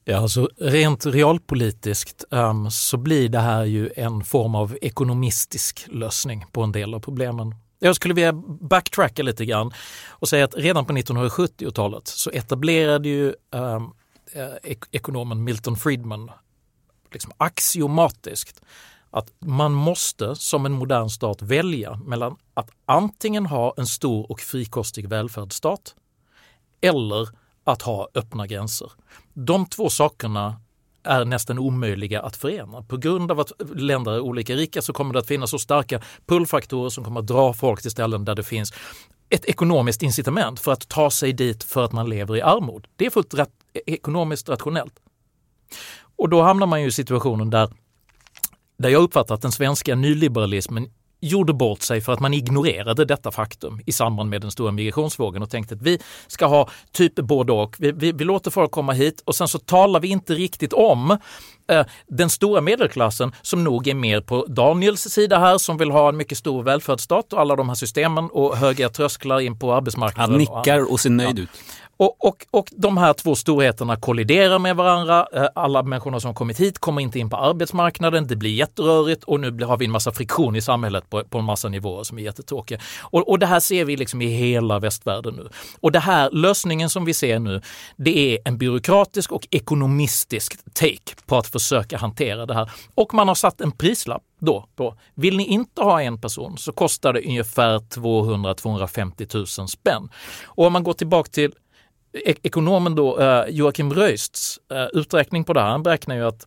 Ja, alltså rent realpolitiskt um, så blir det här ju en form av ekonomistisk lösning på en del av problemen. Jag skulle vilja backtracka lite grann och säga att redan på 1970-talet så etablerade ju um, ek ekonomen Milton Friedman liksom axiomatiskt att man måste som en modern stat välja mellan att antingen ha en stor och frikostig välfärdsstat eller att ha öppna gränser. De två sakerna är nästan omöjliga att förena. På grund av att länder är olika rika så kommer det att finnas så starka pullfaktorer som kommer att dra folk till ställen där det finns ett ekonomiskt incitament för att ta sig dit för att man lever i armod. Det är fullt rat ekonomiskt rationellt. Och då hamnar man ju i situationen där där jag uppfattar att den svenska nyliberalismen gjorde bort sig för att man ignorerade detta faktum i samband med den stora migrationsvågen och tänkte att vi ska ha typ både och. Vi, vi, vi låter folk komma hit och sen så talar vi inte riktigt om eh, den stora medelklassen som nog är mer på Daniels sida här som vill ha en mycket stor välfärdsstat och alla de här systemen och höga trösklar in på arbetsmarknaden. Han nickar och ser nöjd ja. ut. Och, och, och de här två storheterna kolliderar med varandra. Eh, alla människorna som kommit hit kommer inte in på arbetsmarknaden. Det blir jätterörigt och nu har vi en massa friktion i samhället på, på en massa nivåer som är jättetråkiga. Och, och det här ser vi liksom i hela västvärlden nu. Och det här lösningen som vi ser nu, det är en byråkratisk och ekonomistisk take på att försöka hantera det här. Och man har satt en prislapp då, då. Vill ni inte ha en person så kostar det ungefär 200-250 000 spänn. Och om man går tillbaka till ekonomen då, eh, Joakim Röists eh, uträkning på det här, han beräknar ju att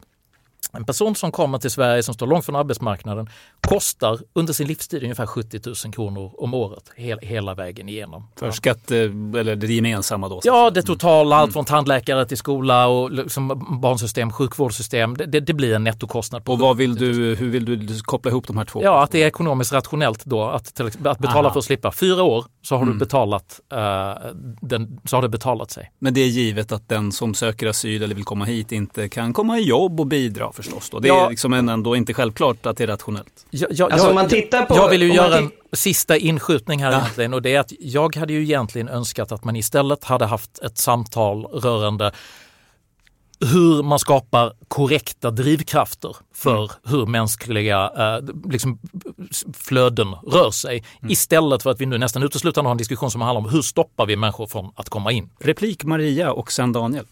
en person som kommer till Sverige som står långt från arbetsmarknaden kostar under sin livstid ungefär 70 000 kronor om året hela, hela vägen igenom. För skatt, eller det gemensamma då? Ja, det totala, allt från tandläkare till skola och liksom barnsystem, sjukvårdssystem. Det, det, blir en nettokostnad. och vad vill du, hur vill du koppla ihop de här två? Ja, att det är ekonomiskt rationellt då att, till, att betala Aha. för att slippa. Fyra år så har mm. du betalat, uh, den, så har det betalat sig. Men det är givet att den som söker asyl eller vill komma hit inte kan komma i jobb och bidra förstås. Då. Det ja. är liksom ändå inte självklart att det är rationellt. Ja, ja, alltså, jag, man tittar på, jag vill ju göra en sista inskjutning här ja. egentligen och det är att jag hade ju egentligen önskat att man istället hade haft ett samtal rörande hur man skapar korrekta drivkrafter för mm. hur mänskliga eh, liksom, flöden rör sig. Mm. Istället för att vi nu nästan uteslutande har en diskussion som handlar om hur stoppar vi människor från att komma in. Replik Maria och sen Daniel.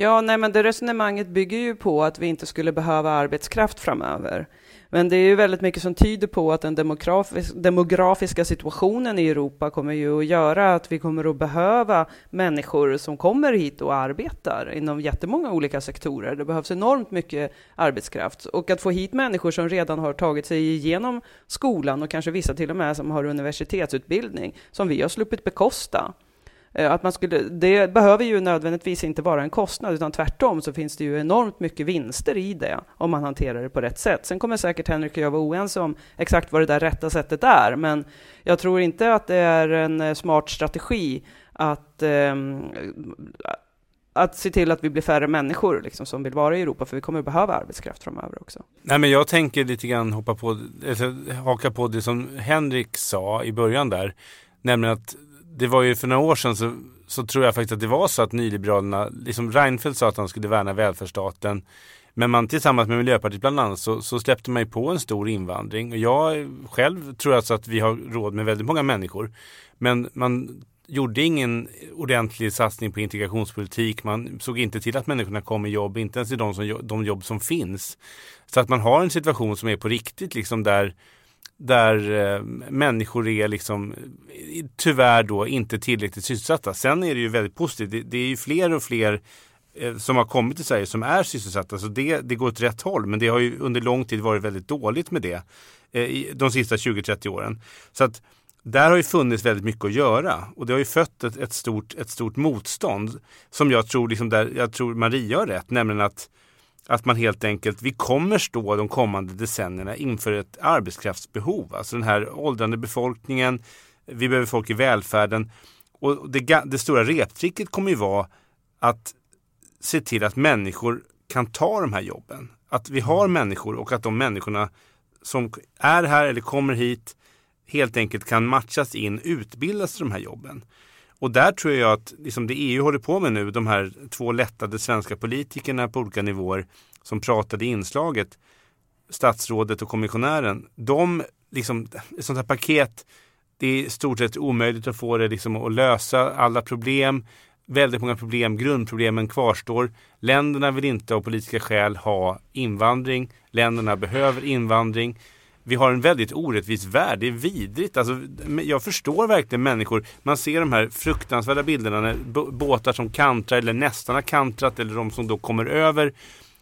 Ja, nej men det resonemanget bygger ju på att vi inte skulle behöva arbetskraft framöver. Men det är ju väldigt mycket som tyder på att den demografis demografiska situationen i Europa kommer ju att göra att vi kommer att behöva människor som kommer hit och arbetar inom jättemånga olika sektorer. Det behövs enormt mycket arbetskraft och att få hit människor som redan har tagit sig igenom skolan och kanske vissa till och med som har universitetsutbildning som vi har sluppit bekosta. Eh, att man skulle, det behöver ju nödvändigtvis inte vara en kostnad, utan tvärtom så finns det ju enormt mycket vinster i det om man hanterar det på rätt sätt. Sen kommer säkert Henrik och jag vara oense om exakt vad det där rätta sättet är, men jag tror inte att det är en eh, smart strategi att eh, att se till att vi blir färre människor liksom, som vill vara i Europa, för vi kommer att behöva arbetskraft framöver också. Nej, men jag tänker lite grann hoppa på, alltså, haka på det som Henrik sa i början där, nämligen att det var ju för några år sedan så, så tror jag faktiskt att det var så att nyliberalerna, liksom Reinfeldt sa att han skulle värna välfärdsstaten. Men man tillsammans med Miljöpartiet bland annat så, så släppte man ju på en stor invandring. Och jag själv tror alltså att vi har råd med väldigt många människor. Men man gjorde ingen ordentlig satsning på integrationspolitik. Man såg inte till att människorna kom i jobb, inte ens i de, som, de jobb som finns. Så att man har en situation som är på riktigt liksom där där eh, människor är liksom tyvärr då inte tillräckligt sysselsatta. Sen är det ju väldigt positivt. Det, det är ju fler och fler eh, som har kommit till Sverige som är sysselsatta. Så det, det går åt rätt håll. Men det har ju under lång tid varit väldigt dåligt med det. Eh, de sista 20-30 åren. Så att där har ju funnits väldigt mycket att göra och det har ju fött ett, ett, stort, ett stort motstånd som jag tror, liksom där, jag tror Maria har rätt, nämligen att, att man helt enkelt, vi kommer stå de kommande decennierna inför ett arbetskraftsbehov. Alltså den här åldrande befolkningen, vi behöver folk i välfärden och det, det stora reptricket kommer ju vara att se till att människor kan ta de här jobben. Att vi har människor och att de människorna som är här eller kommer hit helt enkelt kan matchas in, utbildas till de här jobben. Och där tror jag att liksom det EU håller på med nu, de här två lättade svenska politikerna på olika nivåer som pratade i inslaget, statsrådet och kommissionären, de, liksom, ett sånt här paket, det är i stort sett omöjligt att få det liksom att lösa alla problem. Väldigt många problem, grundproblemen kvarstår. Länderna vill inte av politiska skäl ha invandring. Länderna behöver invandring vi har en väldigt orättvis värld. Det är vidrigt. Alltså, jag förstår verkligen människor. Man ser de här fruktansvärda bilderna när båtar som kantrar eller nästan har kantrat eller de som då kommer över.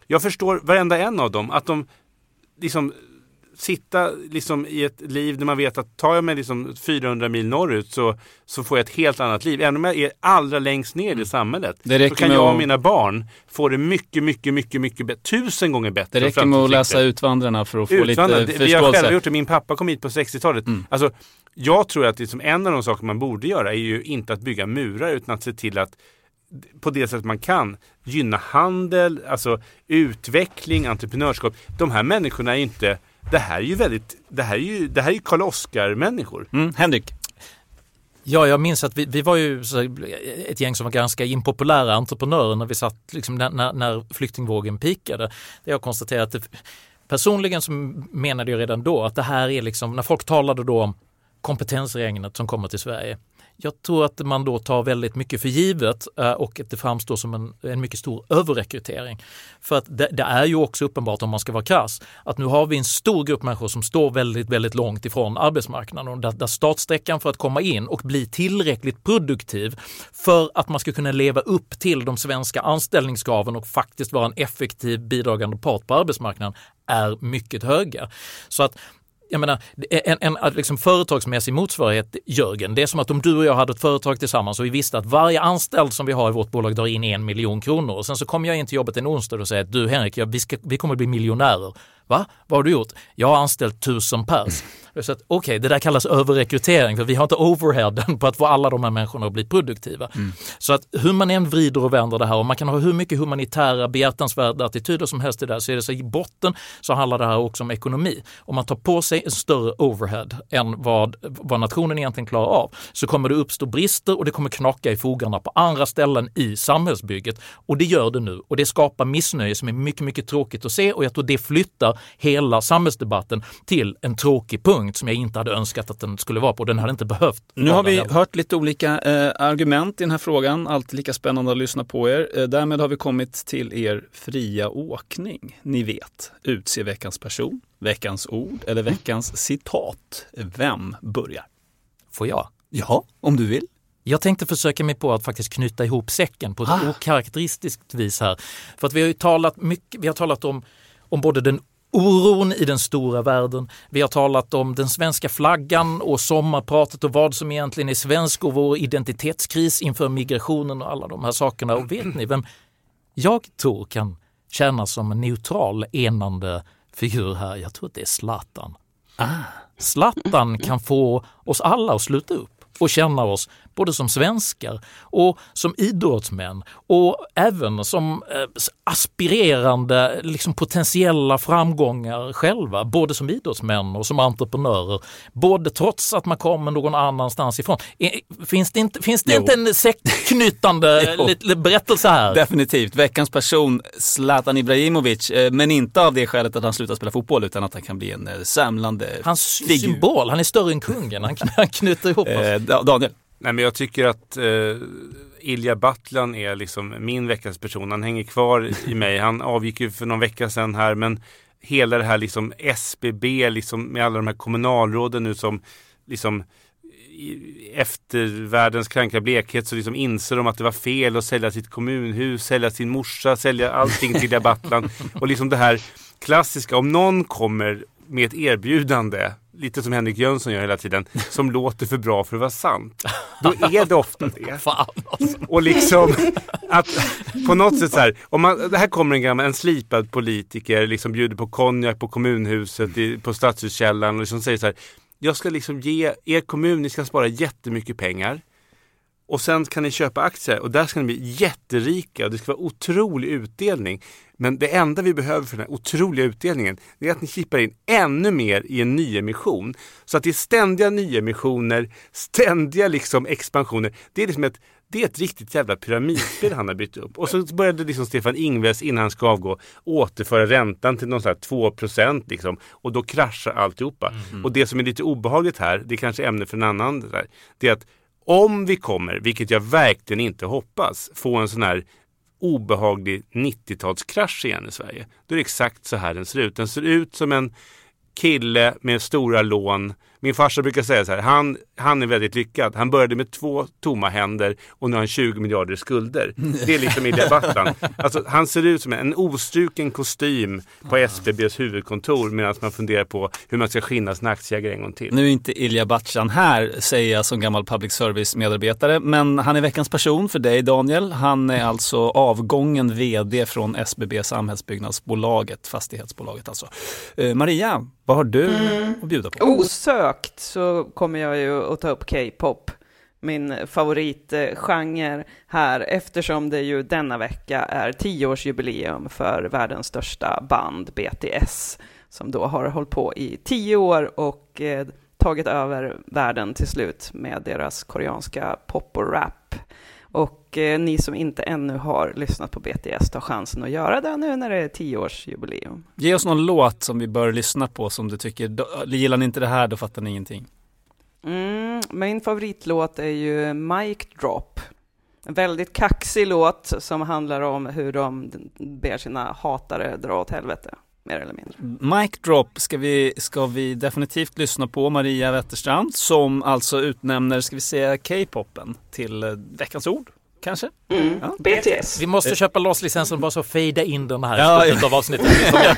Jag förstår varenda en av dem. Att de liksom sitta liksom i ett liv där man vet att tar jag mig liksom 400 mil norrut så, så får jag ett helt annat liv. Även om jag är allra längst ner mm. i samhället. så kan jag och mina barn få det mycket, mycket, mycket, mycket bättre. Tusen gånger bättre. Det räcker med att läsa Utvandrarna för att få Utvandrarna, lite förståelse. Vi har själva gjort det. Min pappa kom hit på 60-talet. Mm. Alltså, jag tror att liksom en av de saker man borde göra är ju inte att bygga murar utan att se till att på det sätt man kan gynna handel, alltså utveckling, entreprenörskap. De här människorna är inte det här är ju väldigt, det här är ju, det här är ju Karl Oskar-människor. Mm, Henrik? Ja, jag minns att vi, vi var ju ett gäng som var ganska impopulära entreprenörer när vi satt, liksom, när, när, när flyktingvågen pikade. Jag konstaterade att det, personligen så menade jag redan då att det här är liksom, när folk talade då om kompetensregnet som kommer till Sverige jag tror att man då tar väldigt mycket för givet eh, och att det framstår som en, en mycket stor överrekrytering. För att det, det, är ju också uppenbart om man ska vara krass att nu har vi en stor grupp människor som står väldigt, väldigt långt ifrån arbetsmarknaden och där, där startsträckan för att komma in och bli tillräckligt produktiv för att man ska kunna leva upp till de svenska anställningskraven och faktiskt vara en effektiv bidragande part på arbetsmarknaden är mycket höga. Så att jag menar, en, en liksom företagsmässig motsvarighet, Jörgen, det är som att om du och jag hade ett företag tillsammans och vi visste att varje anställd som vi har i vårt bolag drar in en miljon kronor och sen så kommer jag in till jobbet en onsdag och säger att du Henrik, vi, ska, vi kommer bli miljonärer. Va? Vad har du gjort? Jag har anställt tusen pers. Okej, okay, det där kallas överrekrytering för vi har inte overheaden på att få alla de här människorna att bli produktiva. Mm. Så att hur man än vrider och vänder det här och man kan ha hur mycket humanitära behjärtansvärda attityder som helst i det här så är det så i botten så handlar det här också om ekonomi. Om man tar på sig en större overhead än vad, vad nationen egentligen klarar av så kommer det uppstå brister och det kommer knaka i fogarna på andra ställen i samhällsbygget. Och det gör det nu och det skapar missnöje som är mycket, mycket tråkigt att se och jag tror det flyttar hela samhällsdebatten till en tråkig punkt som jag inte hade önskat att den skulle vara på. Den hade inte behövt. Nu har vi hört lite olika eh, argument i den här frågan. Alltid lika spännande att lyssna på er. Eh, därmed har vi kommit till er fria åkning. Ni vet, utse veckans person, veckans ord eller mm. veckans mm. citat. Vem börjar? Får jag? Ja, om du vill. Jag tänkte försöka mig på att faktiskt knyta ihop säcken på ett ah. okaraktäristiskt vis här. För att vi har ju talat mycket, vi har talat om, om både den oron i den stora världen. Vi har talat om den svenska flaggan och sommarpratet och vad som egentligen är svensk och vår identitetskris inför migrationen och alla de här sakerna. Och vet ni vem jag tror kan tjäna som en neutral enande figur här? Jag tror att det är Zlatan. Ah. Zlatan kan få oss alla att sluta upp och känna oss både som svenskar och som idrottsmän och även som eh, aspirerande liksom potentiella framgångar själva, både som idrottsmän och som entreprenörer. Både trots att man kommer någon annanstans ifrån. Finns det inte, finns det inte en sektknytande berättelse här? Definitivt. Veckans person, Zlatan Ibrahimovic, eh, men inte av det skälet att han slutar spela fotboll utan att han kan bli en eh, samlande Hans figur. symbol, han är större än kungen, han, knyter ihop oss. Daniel? Nej, men jag tycker att eh, Ilja Battlan är liksom min veckans person. Han hänger kvar i mig. Han avgick ju för någon vecka sedan här, men hela det här liksom SBB, liksom med alla de här kommunalråden nu som liksom efter världens kranka blekhet så liksom inser de att det var fel att sälja sitt kommunhus, sälja sin morsa, sälja allting till Debattland. Och liksom det här klassiska, om någon kommer med ett erbjudande, lite som Henrik Jönsson gör hela tiden, som låter för bra för att vara sant. Då är det ofta det. alltså. Och liksom att på något sätt så här, om man, det här kommer en gammal, en slipad politiker, liksom bjuder på konjak på kommunhuset, i, på Stadshuskällaren och liksom säger så här, jag ska liksom ge er kommun, ni ska spara jättemycket pengar. Och sen kan ni köpa aktier och där ska ni bli jätterika och det ska vara otrolig utdelning. Men det enda vi behöver för den här otroliga utdelningen är att ni chippar in ännu mer i en nyemission. Så att det är ständiga nyemissioner, ständiga liksom expansioner. Det är liksom ett, det är ett riktigt jävla pyramidspel han har byggt upp. Och så började liksom Stefan Ingves innan han ska avgå återföra räntan till någon sån här 2 liksom. Och då kraschar alltihopa. Mm. Och det som är lite obehagligt här, det är kanske ämne för en annan, det, där, det är att om vi kommer, vilket jag verkligen inte hoppas, få en sån här obehaglig 90-talskrasch igen i Sverige. Då är det exakt så här den ser ut. Den ser ut som en kille med stora lån. Min farsa brukar säga så här, han, han är väldigt lyckad. Han började med två tomma händer och nu har han 20 miljarder i skulder. Det är liksom i debatten. Alltså, han ser ut som en ostruken kostym på SBBs huvudkontor medan man funderar på hur man ska skinna sina aktieägare en gång till. Nu är inte Ilja Batshan här, säger jag som gammal public service medarbetare, men han är veckans person för dig Daniel. Han är alltså avgången VD från SBB Samhällsbyggnadsbolaget, fastighetsbolaget alltså. Eh, Maria, vad har du att bjuda på? Osökt så kommer jag ju att ta upp K-pop, min favoritgenre här, eftersom det ju denna vecka är tioårsjubileum för världens största band, BTS, som då har hållit på i tio år och eh, tagit över världen till slut med deras koreanska pop och rap. Och eh, ni som inte ännu har lyssnat på BTS, tar chansen att göra det nu när det är tioårsjubileum. Ge oss någon låt som vi bör lyssna på som du tycker, då- gillar ni inte det här då fattar ni ingenting. Mm, min favoritlåt är ju Mic Drop. En väldigt kaxig låt som handlar om hur de ber sina hatare dra åt helvete, mer eller mindre. Mic Drop ska vi, ska vi definitivt lyssna på Maria Wetterstrand som alltså utnämner, ska vi säga K-popen till eh, veckans ord? Kanske? Mm. Ja. BTS. Vi måste köpa loss licensen bara så fejda in den här Ja, slutet av avsnittet.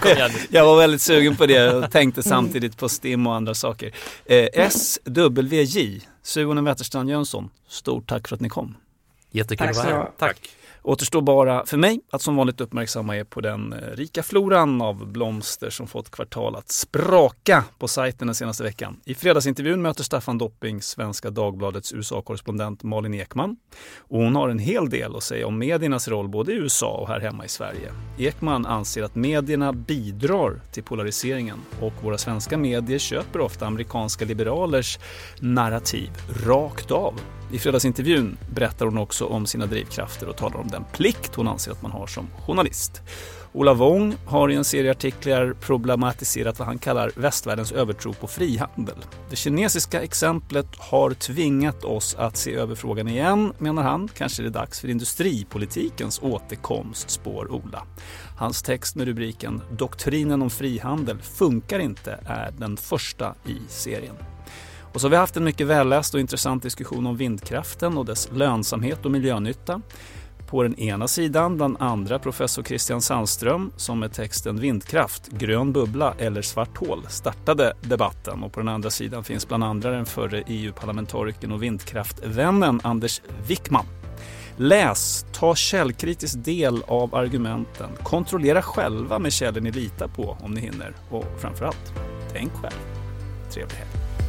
Igen. Jag var väldigt sugen på det och tänkte samtidigt på STIM och andra saker. Eh, SWJ, Suonen Wetterstrand Jönsson, stort tack för att ni kom. Jättekul att vara här. Tack. Återstår bara för mig att som vanligt uppmärksamma er på den eh, rika floran av blomster som fått kvartal att spraka på sajten den senaste veckan. I fredagsintervjun möter Staffan Dopping Svenska Dagbladets USA-korrespondent Malin Ekman. Och hon har en hel del att säga om mediernas roll både i USA och här hemma i Sverige. Ekman anser att medierna bidrar till polariseringen och våra svenska medier köper ofta amerikanska liberalers narrativ rakt av. I fredagsintervjun berättar hon också om sina drivkrafter och talar om den plikt hon anser att man har som journalist. Ola Wong har i en serie artiklar problematiserat vad han kallar västvärldens övertro på frihandel. Det kinesiska exemplet har tvingat oss att se över frågan igen, menar han. Kanske är det dags för industripolitikens återkomst, spår Ola. Hans text med rubriken “Doktrinen om frihandel funkar inte” är den första i serien. Och så har vi haft en mycket välläst och intressant diskussion om vindkraften och dess lönsamhet och miljönytta. På den ena sidan bland andra professor Christian Sandström som med texten Vindkraft, grön bubbla eller svart hål startade debatten och på den andra sidan finns bland andra den förre EU-parlamentarikern och vindkraftvännen Anders Wickman. Läs, ta källkritisk del av argumenten, kontrollera själva med källor ni litar på om ni hinner och framförallt, tänk själv. Trevlig helg.